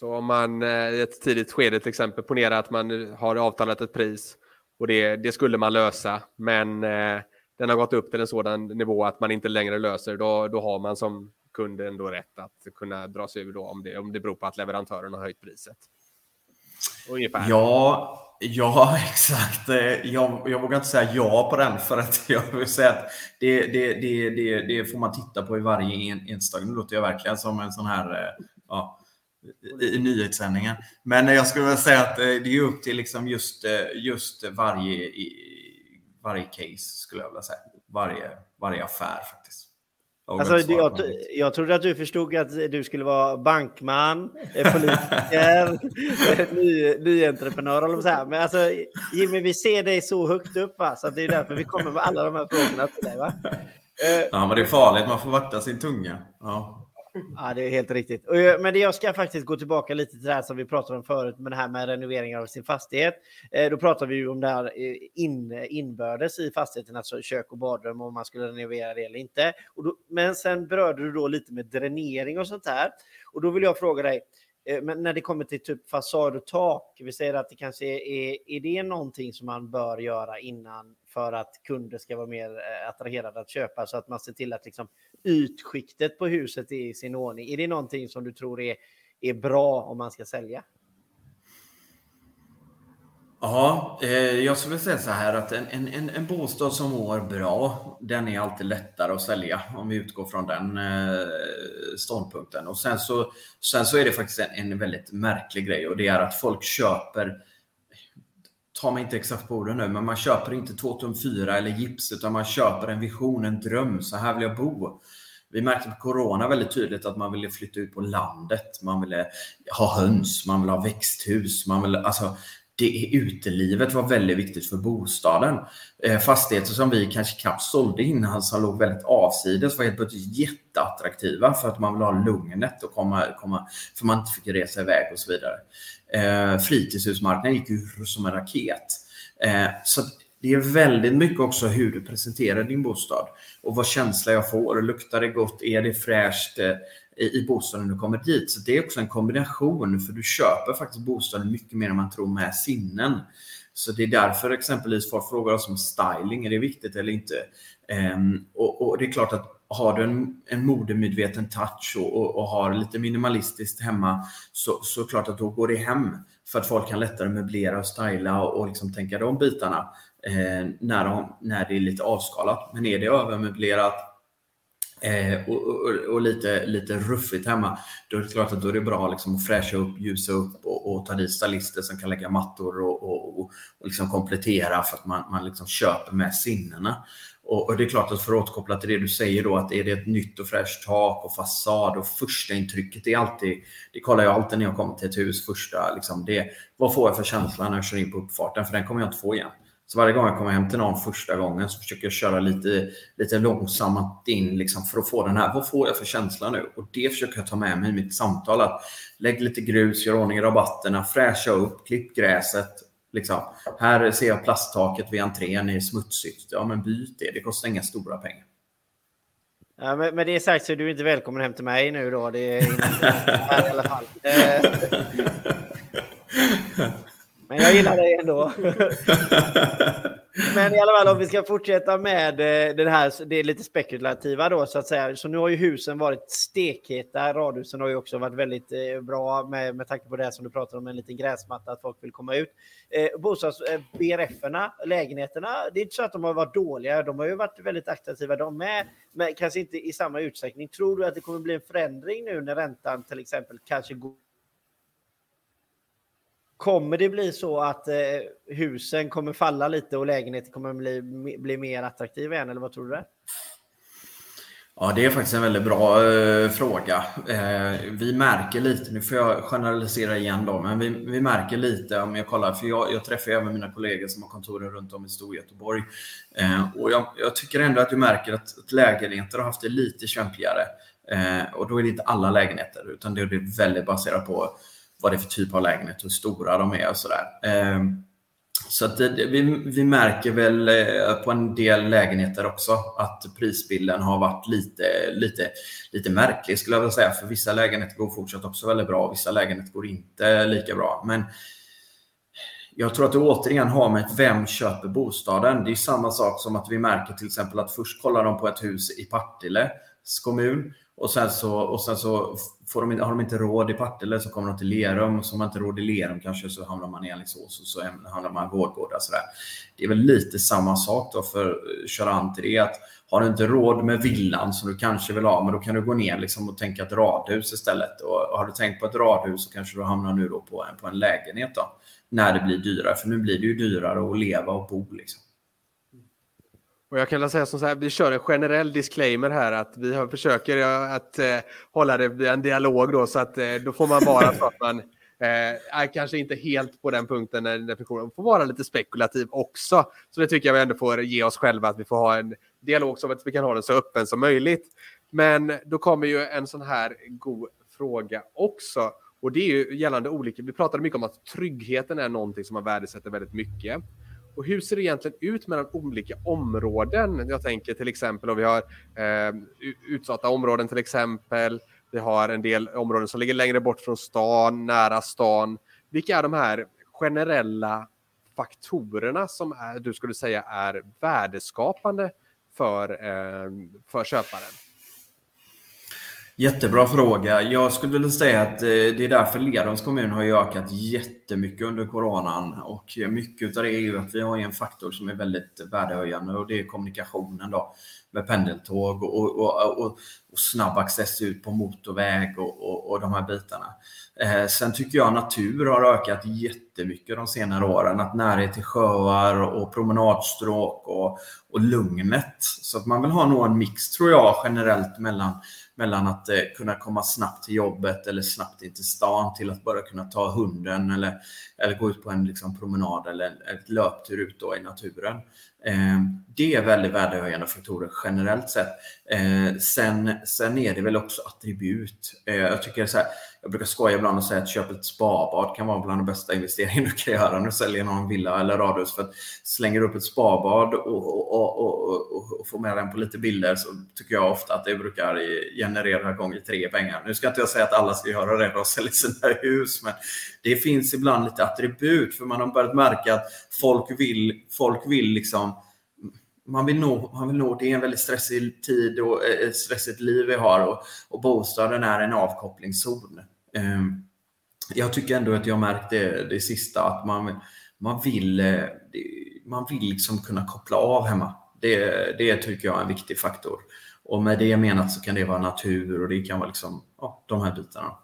Så om man eh, i ett tidigt skede till exempel ponera att man har avtalat ett pris och det, det skulle man lösa, men eh, den har gått upp till en sådan nivå att man inte längre löser, då, då har man som kund ändå rätt att kunna dra sig ur då om det, om det beror på att leverantören har höjt priset. Ungefär. Ja, ja, exakt. Eh, jag, jag vågar inte säga ja på den för att jag vill säga att det, det, det, det, det får man titta på i varje enstaka. Nu låter jag verkligen som en sån här eh, ja, i, nyhetssändningen. Men jag skulle vilja säga att eh, det är upp till liksom just, eh, just varje, varje case, skulle jag vilja säga. Varje, varje affär faktiskt. Alltså, jag, jag trodde att du förstod att du skulle vara bankman, eh, politiker, ny, nyentreprenör. Eller så här. Men alltså, Jimmy, vi ser dig så högt upp, va? så det är därför vi kommer med alla de här frågorna till dig. Va? Ja, men det är farligt. Man får vakta sin tunga. Ja. Ja, det är helt riktigt. Eh, men jag ska faktiskt gå tillbaka lite till det här som vi pratade om förut med det här med renovering av sin fastighet. Eh, då pratar vi ju om det här eh, in, inbördes i fastigheten, alltså kök och badrum, om man skulle renovera det eller inte. Då, men sen berörde du då lite med dränering och sånt här. Och då vill jag fråga dig, Eh, men när det kommer till typ fasad och tak, vi säger att det kanske är, är det någonting som man bör göra innan för att kunder ska vara mer eh, attraherade att köpa så att man ser till att liksom ytskiktet på huset är i sin ordning. Är det någonting som du tror är, är bra om man ska sälja? Ja, eh, jag skulle säga så här att en, en, en bostad som mår bra, den är alltid lättare att sälja om vi utgår från den eh, ståndpunkten. Och sen så, sen så är det faktiskt en, en väldigt märklig grej och det är att folk köper ta mig inte exakt på orden nu, men man köper inte 2 tum 4 eller gips, utan man köper en vision, en dröm. Så här vill jag bo. Vi märkte på Corona väldigt tydligt att man ville flytta ut på landet. Man ville ha höns, man vill ha växthus. Man vill, alltså, det utelivet var väldigt viktigt för bostaden. Eh, fastigheter som vi kanske knappt sålde innan som låg väldigt avsides var helt plötsligt jätteattraktiva för att man vill ha lugnet och komma, komma för man inte fick resa iväg och så vidare. Eh, fritidshusmarknaden gick ju som en raket. Eh, så det är väldigt mycket också hur du presenterar din bostad och vad känsla jag får. Luktar det gott? Är det fräscht? Eh, i bostaden när du kommer dit. Så det är också en kombination för du köper faktiskt bostaden mycket mer än man tror med sinnen. Så det är därför exempelvis folk frågar oss om styling, är det viktigt eller inte? Um, och, och, det är klart att har du en, en modemedveten touch och, och, och, har lite minimalistiskt hemma så, så klart att då går det hem. För att folk kan lättare möblera och styla och, och liksom tänka de bitarna eh, när, de, när det är lite avskalat. Men är det övermöblerat Eh, och, och, och, lite, lite ruffigt hemma, då är det klart att då är det bra liksom, att fräscha upp, ljusa upp och, och ta dit stylister som kan lägga mattor och, och, och, liksom komplettera för att man, man liksom köper med sinnena. Och, och, det är klart att för att återkoppla till det du säger då att är det ett nytt och fräscht tak och fasad och första intrycket är alltid, det kollar jag alltid när jag kommer till ett hus första, liksom det, vad får jag för känsla när jag kör in på uppfarten? För den kommer jag inte få igen. Så varje gång jag kommer hem till någon första gången så försöker jag köra lite, lite långsamt in liksom, för att få den här, vad får jag för känsla nu? Och det försöker jag ta med mig i mitt samtal. Att lägg lite grus, gör ordning rabatterna, fräscha upp, klipp gräset. Liksom. Här ser jag plasttaket vid entrén är smutsigt. Ja, men byt det. Det kostar inga stora pengar. Ja, med, med det sagt så är du inte välkommen hem till mig nu då. Det är här i alla fall. Men jag gillar dig ändå. men, i alla fall om vi ska fortsätta med eh, det här, det är lite spekulativa då så att säga. Så nu har ju husen varit stekheta. Radhusen har ju också varit väldigt eh, bra med, med tanke på det som du pratar om, en liten gräsmatta, att folk vill komma ut. Eh, bostads eh, BRF-erna, lägenheterna, det är inte så att de har varit dåliga. De har ju varit väldigt attraktiva de med, men kanske inte i samma utsträckning. Tror du att det kommer bli en förändring nu när räntan till exempel kanske går Kommer det bli så att eh, husen kommer falla lite och lägenheter kommer bli, bli mer attraktiva igen? Eller vad tror du? Ja, det är faktiskt en väldigt bra eh, fråga. Eh, vi märker lite, nu får jag generalisera igen då, men vi, vi märker lite om jag kollar, för jag, jag träffar även mina kollegor som har kontoren runt om i Storgöteborg. Eh, och jag, jag, tycker ändå att du märker att, att lägenheter har haft det lite kämpigare. Eh, och då är det inte alla lägenheter, utan det är väldigt baserat på vad det är för typ av lägenhet, hur stora de är och sådär. Ehm, så att vi, vi märker väl eh, på en del lägenheter också att prisbilden har varit lite, lite, lite märklig skulle jag vilja säga. För vissa lägenheter går fortsatt också väldigt bra, vissa lägenheter går inte lika bra. Men jag tror att det återigen har med vem köper bostaden. Det är samma sak som att vi märker till exempel att först kollar de på ett hus i Partille kommun och sen så, och sen så får de, har de inte råd i Partille så kommer de till Lerum och så har man inte råd i Lerum kanske så hamnar man i Alingsås liksom, och så hamnar man i Vårgårda. Sådär. Det är väl lite samma sak då för att köra an till det. Att har du inte råd med villan som du kanske vill ha, men då kan du gå ner liksom och tänka ett radhus istället. Och har du tänkt på ett radhus så kanske du hamnar nu då på en, på en lägenhet då, när det blir dyrare. För nu blir det ju dyrare att leva och bo. Liksom. Och jag kan säga som så här, vi kör en generell disclaimer här att vi har, försöker att eh, hålla det via en dialog då så att eh, då får man vara så att man eh, är kanske inte helt på den punkten när definitionen får vara lite spekulativ också. Så det tycker jag vi ändå får ge oss själva att vi får ha en dialog så att vi kan ha den så öppen som möjligt. Men då kommer ju en sån här god fråga också. Och det är ju gällande olika, vi pratade mycket om att tryggheten är någonting som man värdesätter väldigt mycket. Och hur ser det egentligen ut mellan olika områden? Jag tänker till exempel om vi har eh, utsatta områden till exempel. Vi har en del områden som ligger längre bort från stan, nära stan. Vilka är de här generella faktorerna som är, du skulle säga är värdeskapande för, eh, för köparen? Jättebra fråga. Jag skulle vilja säga att eh, det är därför Lerums kommun har ökat jättemycket under coronan. Och mycket av det är ju att vi har en faktor som är väldigt värdehöjande och det är kommunikationen då med pendeltåg och, och, och, och snabb access ut på motorväg och, och, de här bitarna. Eh, sen tycker jag natur har ökat jättemycket de senare åren. Att närhet till sjöar och promenadstråk och, och lugnet. Så att man vill ha nog en mix tror jag generellt mellan mellan att eh, kunna komma snabbt till jobbet eller snabbt in till stan till att bara kunna ta hunden eller, eller gå ut på en liksom, promenad eller ett löptur ut då i naturen. Eh, det är väldigt värdehöjande faktorer generellt sett. Eh, sen, sen är det väl också attribut. Eh, jag tycker så här, jag brukar skoja ibland och säga att köpa ett spabad kan vara bland de bästa investeringar du kan göra när du säljer någon villa eller radhus. För att slänger du upp ett spabad och, och, och, och, får med den på lite bilder så tycker jag ofta att det brukar generera gånger tre pengar. Nu ska inte jag säga att alla ska göra det och sälja sina hus, men det finns ibland lite attribut för man har börjat märka att folk vill, folk vill liksom man vill, nå, man vill nå, det är en väldigt stressig tid och eh, ett stressigt liv vi har och, och bostaden är en avkopplingszon. Ehm, jag tycker ändå att jag märkt det, det sista att man, man vill, eh, man vill liksom kunna koppla av hemma. Det, det tycker jag är en viktig faktor. Och med det menat så kan det vara natur och det kan vara liksom, ja, de här bitarna.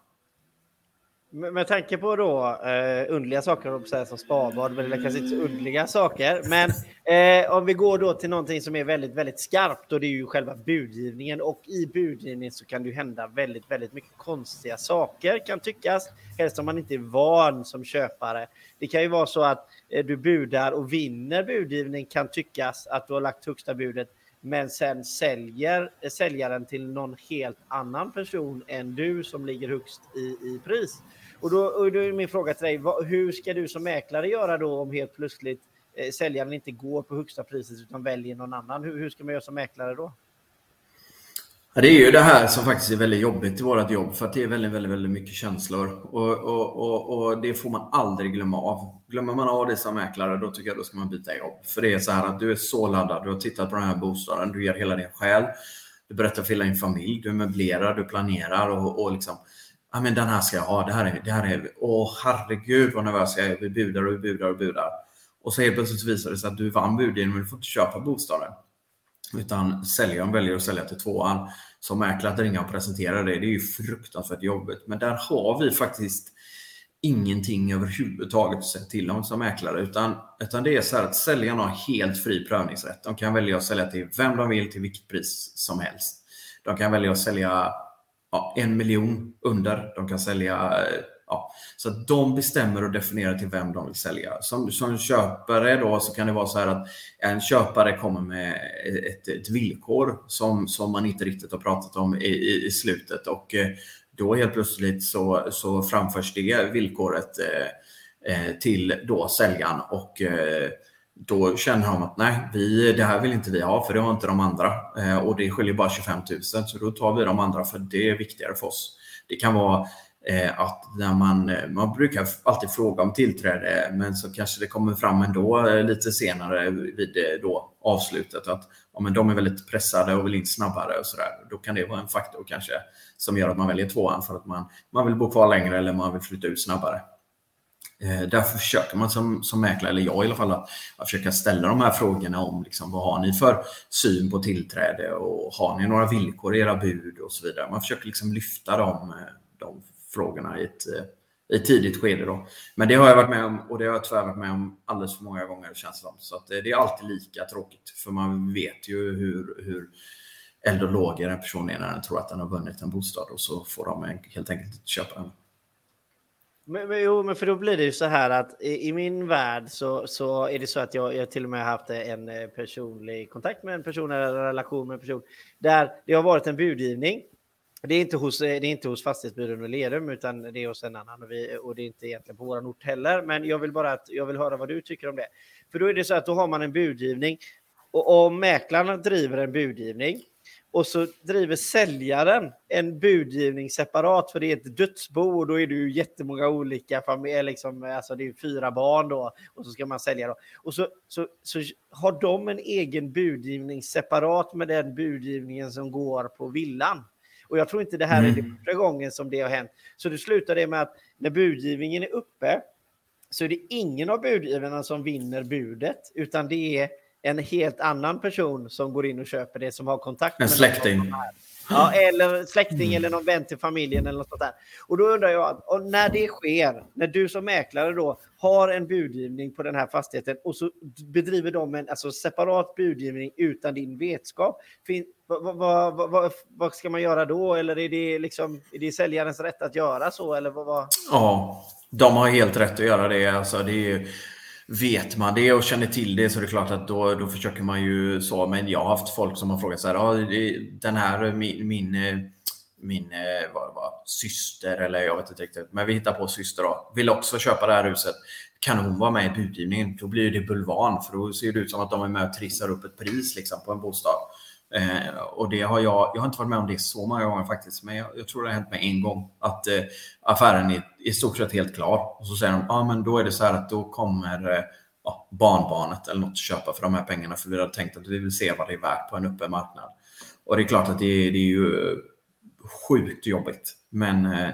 Med tanke på då eh, underliga saker som spabad, men det kanske inte så underliga saker. Men eh, om vi går då till någonting som är väldigt, väldigt skarpt och det är ju själva budgivningen. Och i budgivningen så kan det ju hända väldigt, väldigt mycket konstiga saker kan tyckas. Helst om man inte är van som köpare. Det kan ju vara så att eh, du budar och vinner budgivning kan tyckas att du har lagt högsta budet men sen säljer eh, säljaren till någon helt annan person än du som ligger högst i, i pris. Och då, och då är min fråga till dig, vad, hur ska du som mäklare göra då om helt plötsligt eh, säljaren inte går på högsta priset utan väljer någon annan? Hur, hur ska man göra som mäklare då? det är ju det här som faktiskt är väldigt jobbigt i vårt jobb för att det är väldigt, väldigt, väldigt mycket känslor och, och, och, och, det får man aldrig glömma av. Glömmer man av det som mäklare då tycker jag då ska man byta jobb. För det är så här att du är så laddad, du har tittat på den här bostaden, du ger hela din själ. Du berättar för hela din familj, du möblerar, du planerar och, och liksom ja men den här ska jag ha, det här är, det här är, åh herregud vad nervös jag är, vi budar och vi budar och budar. Och så helt plötsligt visar det sig att du vann budgivningen men du får inte köpa bostaden. Utan säljaren väljer att sälja till tvåan. Som mäklare att ringa och presentera det, det är ju fruktansvärt jobbigt. Men där har vi faktiskt ingenting överhuvudtaget att säga till om som mäklare. Utan, utan det är så här att säljarna har helt fri prövningsrätt. De kan välja att sälja till vem de vill till vilket pris som helst. De kan välja att sälja ja, en miljon under. De kan sälja eh, Ja, så att de bestämmer och definierar till vem de vill sälja. Som, som köpare då så kan det vara så här att en köpare kommer med ett, ett villkor som, som man inte riktigt har pratat om i, i, i slutet och eh, då helt plötsligt så, så framförs det villkoret eh, eh till då säljaren och eh, då känner de att nej, vi, det här vill inte vi ha för det har inte de andra. Eh, och det skiljer bara 25 000 så då tar vi de andra för det är viktigare för oss. Det kan vara eh, att när man, eh, man brukar alltid fråga om tillträde men så kanske det kommer fram ändå eh, lite senare vid eh, då avslutet att ja, men de är väldigt pressade och vill in snabbare och sådär. Då kan det vara en faktor kanske som gör att man väljer tvåan för att man, man vill bo kvar längre eller man vill flytta ut snabbare. Eh, därför försöker man som, som mäklare, eller jag i alla fall, att, att försöka ställa de här frågorna om liksom, vad har ni för syn på tillträde och har ni några villkor i era bud och så vidare. Man försöker liksom lyfta de, eh, de frågorna i ett, eh, i ett tidigt skede. Då. Men det har jag varit med om och det har jag tyvärr varit med om alldeles för många gånger känns det som. Så att det är alltid lika tråkigt för man vet ju hur, hur eld och lågor en person är när den tror att den har vunnit en bostad och så får de helt enkelt inte köpa den. Men, men, jo, men för då blir det ju så här att i, i min värld så, så är det så att jag, jag till och med haft en eh, personlig kontakt med en person eller en relation med en person där det har varit en budgivning. Det är inte hos, eh, det är inte hos Fastighetsbyrån och Lerum utan det är hos en annan och, vi, och det är inte egentligen på våran ort heller. Men jag vill bara att jag vill höra vad du tycker om det. För då är det så att då har man en budgivning och om mäklarna driver en budgivning och så driver säljaren en budgivning separat för det är ett dödsbo och då är det ju jättemånga olika familjer, liksom, alltså det är fyra barn då och så ska man sälja då. Och så, så, så har de en egen budgivning separat med den budgivningen som går på villan. Och jag tror inte det här mm. är det första gången som det har hänt. Så det slutar det med att när budgivningen är uppe så är det ingen av budgivarna som vinner budet, utan det är en helt annan person som går in och köper det som har kontakt med en släkting. Ja, eller släkting mm. eller någon vän till familjen eller något sånt där. Och då undrar jag, när det sker, när du som mäklare då har en budgivning på den här fastigheten och så bedriver de en alltså, separat budgivning utan din vetskap. Vad, vad, vad, vad, ska man göra då? Eller är det, liksom, är det säljarens rätt att göra så? Eller vad, Ja, de har helt rätt att göra det. Alltså, det är vet man det och känner till det så är det klart att då, då försöker man ju så. Men jag har haft folk som har frågat så här, ah, den här min, min, min vad var, syster eller jag vet inte riktigt, men vi hittar på syster då, vill också köpa det här huset. Kan hon vara med i budgivningen? Då blir det bulvan för då ser det ut som att de är med och trissar upp ett pris liksom, på en bostad. Eh, och det har jag, jag har inte varit med om det så många gånger faktiskt, men jag, jag tror det har hänt mig en gång att eh, affären är i stort sett helt klar. Och så säger de, ja ah, men då är det så här att då kommer eh, ja, barnbarnet eller något köpa för de här pengarna för vi har tänkt att vi vill se vad det är värt på en öppen marknad. Och det är klart att det, det är ju eh, sjukt jobbigt, men eh,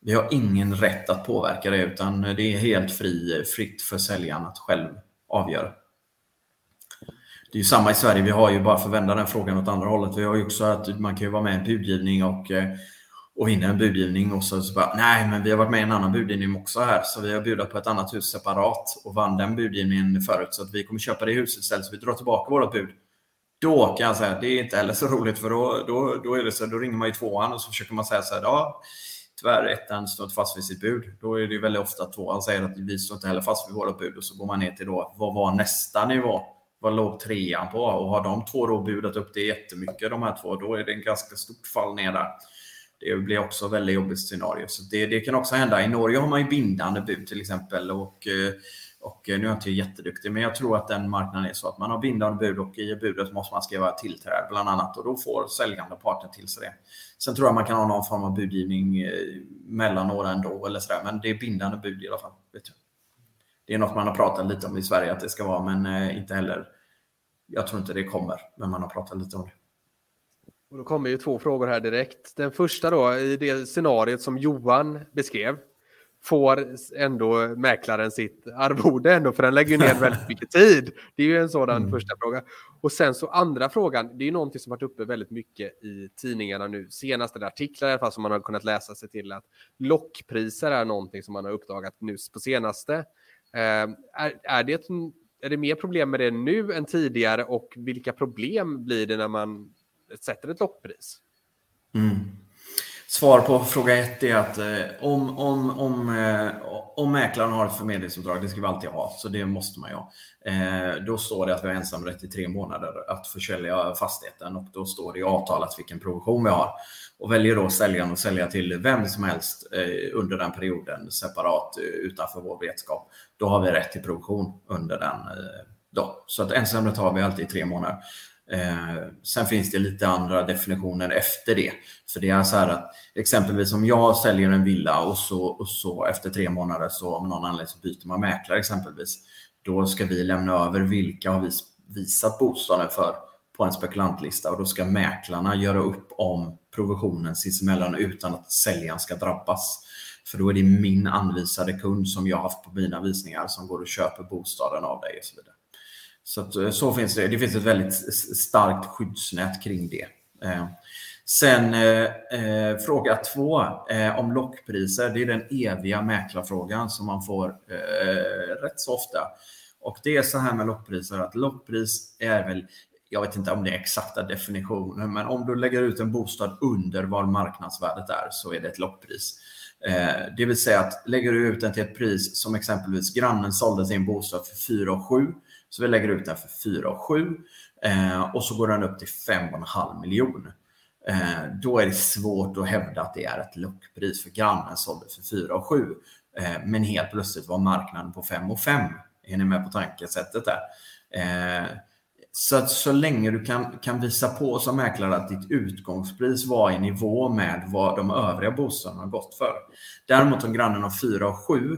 vi har ingen rätt att påverka det utan det är helt fri, fritt för säljaren att själv avgöra det är ju samma i Sverige. Vi har ju, bara för att vända den frågan åt andra hållet, vi har ju också att man kan ju vara med i en budgivning och, eh, och vinna en budgivning och så, så bara, nej, men vi har varit med i en annan budgivning också här, så vi har bjudit på ett annat hus separat och vann den budgivningen förut, så att vi kommer köpa det huset istället, så vi drar tillbaka vårt bud. Då kan jag säga, att det är inte heller så roligt för då, då, då, är det så, då ringer man ju tvåan och så försöker man säga så här, ja, tyvärr ettan står inte fast vid sitt bud. Då är det väldigt ofta tvåan säger att vi står inte heller fast vid våra bud och så går man ner till då, vad var nästa nivå? Vad låg trean på? Och har de två då budat upp det jättemycket, de här två, då är det en ganska stort fall ner där. Det blir också ett väldigt jobbigt scenario. Så det, det kan också hända. I Norge har man ju bindande bud till exempel. Och, eh, och eh, nu är jag inte jätteduktig, men jag tror att den marknaden är så att man har bindande bud och i budet måste man skriva tillträde bland annat och då får säljande parten till sig det. Sen tror jag man kan ha någon form av budgivning eh, mellan några ändå eller sådär, men det är bindande bud i alla fall. Vet jag. Det är något man har pratat lite om i Sverige att det ska vara, men eh, inte heller. Jag tror inte det kommer, men man har pratat lite om det. Och då kommer ju två frågor här direkt. Den första då, i det scenariet som Johan beskrev, får ändå mäklaren sitt arvode ändå, för den lägger ner väldigt mycket tid. Det är ju en sådan mm. första fråga. Och sen så andra frågan, det är ju någonting som varit uppe väldigt mycket i tidningarna nu, senaste artiklar i alla fall, som man har kunnat läsa sig till att lockpriser är någonting som man har uppdagat nu på senaste. Ehm, är, är, det är det mer problem med det nu än tidigare och vilka problem blir det när man sätter ett lockpris? Mm. Svar på fråga ett är att eh, om, om, om, eh, om mäklaren har ett förmedlingsuppdrag, det ska vi alltid ha, så det måste man ju ha. Eh, då står det att vi har ensamrätt i tre månader att försälja fastigheten och då står det i avtalet vilken provision vi har. Och väljer då säljaren att sälja till vem som helst eh, under den perioden separat eh, utanför vår vetskap, då har vi rätt till provision under den. Eh, då. Så att ensamrätt har vi alltid i tre månader. Eh, sen finns det lite andra definitioner efter det. För det är så här att exempelvis om jag säljer en villa och så, och så efter tre månader så om någon anledning så byter man mäklare exempelvis. Då ska vi lämna över vilka har vi visat bostaden för på en spekulantlista och då ska mäklarna göra upp om provisionen sinsemellan utan att säljaren ska drabbas. För då är det min anvisade kund som jag haft på mina visningar som går och köper bostaden av dig och så vidare. Så, att, eh, så finns det. Det finns ett väldigt starkt skyddsnät kring det. Eh, sen eh, eh, fråga två eh, om lockpriser. Det är den eviga mäklarfrågan som man får eh, rätt så ofta. Och det är så här med lockpriser att lockpris är väl, jag vet inte om det är exakta definitionen, men om du lägger ut en bostad under vad marknadsvärdet är så är det ett lockpris. Eh, det vill säga att lägger du ut den till ett pris som exempelvis grannen sålde sin bostad för 4 700 så vi lägger ut den för 4 7 eh, och så går den upp till 5,5 miljoner. Eh, då är det svårt att hävda att det är ett lockpris för grannen sålde för 4 7 eh, men helt plötsligt var marknaden på 5 och 5. Är ni med på tankesättet där? Eh, så att så länge du kan, kan visa på som mäklare att ditt utgångspris var i nivå med vad de övriga bostäderna har gått för. Däremot om grannen har 4 och 7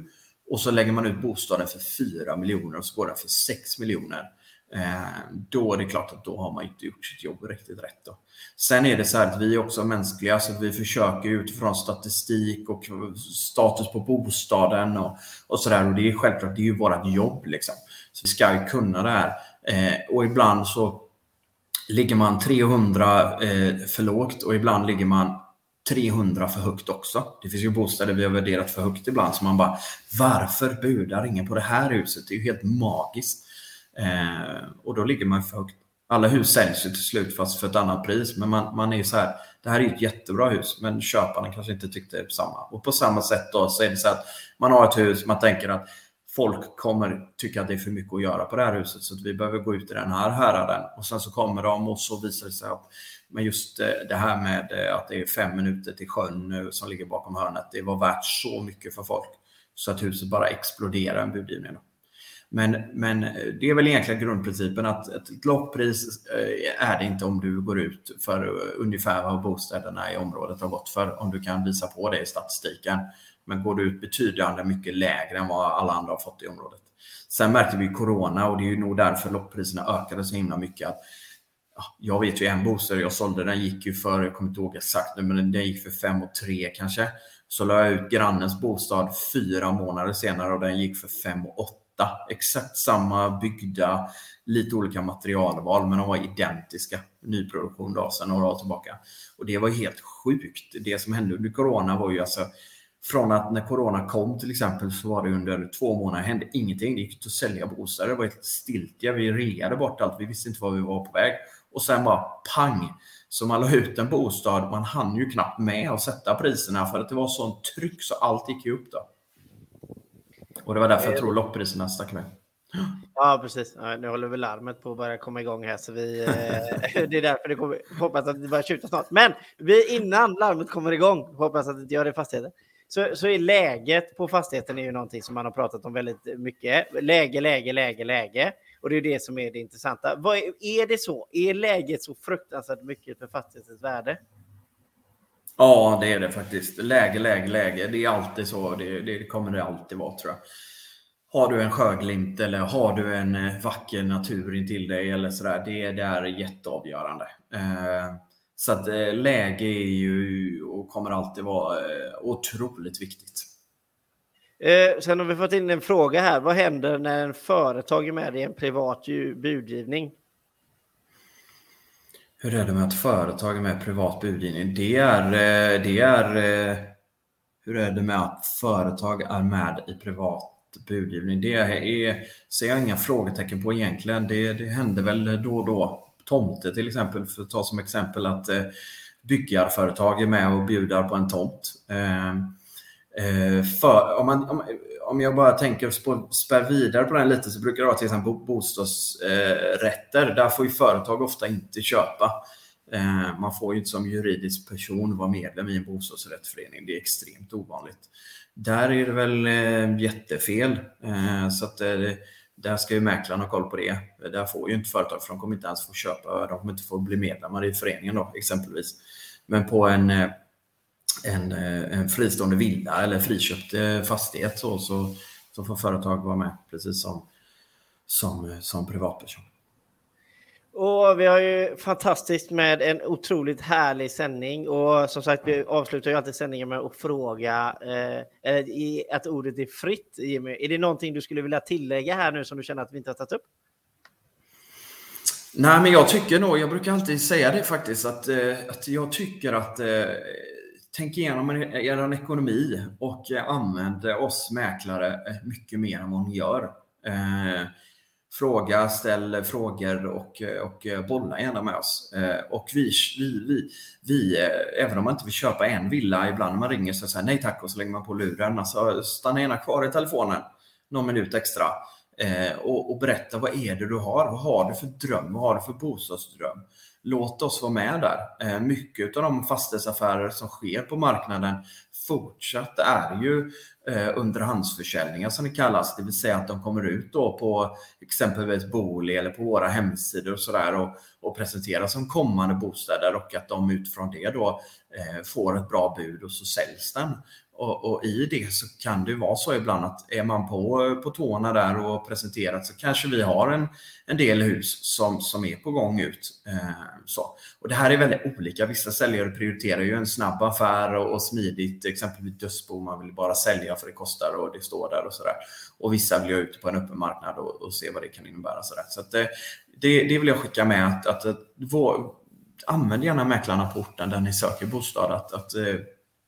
och så lägger man ut bostaden för 4 miljoner och så går den för 6 miljoner. Eh, då är det klart att då har man inte gjort sitt jobb riktigt rätt. Då. Sen är det så här att vi är också mänskliga så vi försöker utifrån statistik och status på bostaden och, och sådär. Och det är självklart, det är ju vårt jobb liksom. Så vi ska ju kunna det här. Eh, och ibland så ligger man 300 eh, för lågt och ibland ligger man 300 för högt också. Det finns ju bostäder vi har värderat för högt ibland så man bara, varför budar ingen på det här huset? Det är ju helt magiskt. Eh, och då ligger man för högt. Alla hus säljs ju till slut fast för ett annat pris, men man, man är ju så här, det här är ett jättebra hus, men köparna kanske inte tyckte det samma. Och på samma sätt då så är det så att man har ett hus, man tänker att folk kommer tycka att det är för mycket att göra på det här huset så att vi behöver gå ut i den här häraden. Och sen så kommer de och så visar det sig att men just eh, det här med eh, att det är fem minuter till sjön eh, som ligger bakom hörnet, det var värt så mycket för folk. Så att huset bara exploderar en budgivning. Men, men det är väl egentligen grundprincipen att ett lockpris är det inte om du går ut för ungefär vad bostäderna i området har gått för, om du kan visa på det i statistiken. Men går det ut betydande mycket lägre än vad alla andra har fått i området. Sen märkte vi corona och det är ju nog därför lockpriserna ökade så himla mycket. Att jag vet ju en bostad jag sålde, den gick ju för, jag kommer inte ihåg exakt nu, men den gick för 5 och 3 kanske. Så la jag ut grannens bostad fyra månader senare och den gick för 5 och 8. Exakt samma byggda, lite olika materialval, men de var identiska. Nyproduktion då, sedan några år tillbaka. Och det var helt sjukt. Det som hände under Corona var ju alltså från att när Corona kom till exempel så var det under två månader hände ingenting. Det gick inte att sälja bostäder. Det var helt stiltje. Vi reade bort allt. Vi visste inte var vi var på väg. Och sen bara pang! Så man la ut en bostad. Man hann ju knappt med att sätta priserna för att det var sånt tryck så allt gick ju upp då. Och det var därför jag tror lopppriserna stack med. Ja, Ja, precis. Ja, nu håller väl larmet på att börja komma igång här, så vi, eh, det är därför det kommer, hoppas att det börjar tjuta snart. Men vi, innan larmet kommer igång, hoppas att det inte gör det i fastigheten, så, så är läget på fastigheten är ju någonting som man har pratat om väldigt mycket. Läge, läge, läge, läge. Och det är det som är det intressanta. Vad är, är det så? Är läget så fruktansvärt mycket för fastighetens värde? Ja, det är det faktiskt. Läge, läge, läge. Det är alltid så. Det, det kommer det alltid vara tror jag. Har du en sjöglimt eller har du en eh, vacker natur intill dig eller sådär. Det, det är jätteavgörande. Eh, så att eh, läge är ju och kommer alltid vara otroligt viktigt. sen har vi fått in en fråga här. Vad händer när en företag är med i en privat budgivning? Hur är det med att företag är med i privat budgivning? Det är, det är hur är det med att företag är med i privat budgivning. Det är, ser jag inga frågetecken på egentligen. Det, det händer väl då och då tomter till exempel, för att ta som exempel att eh, byggarföretag är med och bjuder på en tomt. Eh, eh, för, om, man, om, om jag bara tänker spä vidare på den lite så brukar det vara till exempel bostadsrätter. Eh, Där får ju företag ofta inte köpa. Man får ju inte som juridisk person vara medlem i en bostadsrättsförening. Det är extremt ovanligt. Där är det väl jättefel. Så att där ska ju mäklaren ha koll på det. Där får ju inte företag, för de kommer inte ens få köpa, de kommer inte få bli medlemmar i föreningen då exempelvis. Men på en, en, en fristående villa eller friköpt eh, fastighet så, så, så får företag vara med precis som, som, eh, som privatperson. Och vi har ju fantastiskt med en otroligt härlig sändning och som sagt, vi avslutar ju alltid sändningen med att fråga eh, att ordet är fritt. Jimmy. Är det någonting du skulle vilja tillägga här nu som du känner att vi inte har tagit upp? Nej, men jag tycker nog, jag brukar alltid säga det faktiskt, att, eh, att jag tycker att eh, tänk igenom er ekonomi och eh, använd oss mäklare eh, mycket mer än vad ni gör. Eh, Fråga, ställ frågor och, och eh, bolla gärna med oss. Eh, och vi, vi, vi, vi, eh, även om man inte vill köpa en villa, ibland när man ringer så säger nej tack och så lägger man på luren. Alltså, stanna gärna kvar i telefonen någon minut extra och, och, berätta vad är det du har? Vad har du för dröm? Vad har du för bostadsdröm? Låt oss vara med där. Mycket av de fastighetsaffärer som sker på marknaden fortsatt är ju eh, underhandsförsäljningar som det kallas, det vill säga att de kommer ut då på exempelvis Booli eller på våra hemsidor och sådär och, och presenteras som kommande bostäder och att de utifrån det då eh, får ett bra bud och så säljs den. Och, och, i det så kan det vara så ibland att är man på, på tårna där och presenterat så kanske vi har en, en del hus som, som är på gång ut. Eh, så. Och Det här är väldigt olika. Vissa säljare prioriterar ju en snabb affär och, och smidigt, exempelvis dödsbo. Man vill bara sälja för det kostar och det står där och sådär. Och vissa vill ju ut på en öppen marknad och, och se vad det kan innebära. Så, där. så att, eh, det, det vill jag skicka med att, att, att vår, använd gärna mäklarna på orten där ni söker bostad att, att eh,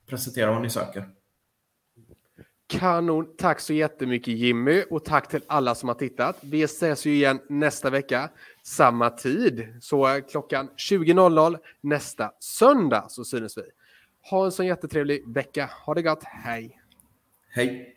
presentera vad ni söker. Kanon. Tack så jättemycket Jimmy och tack till alla som har tittat. Vi ses ju igen nästa vecka, samma tid. Så klockan 20.00 nästa söndag så synes vi. Ha en så jättetrevlig vecka. Ha det gott. Hej! Hej!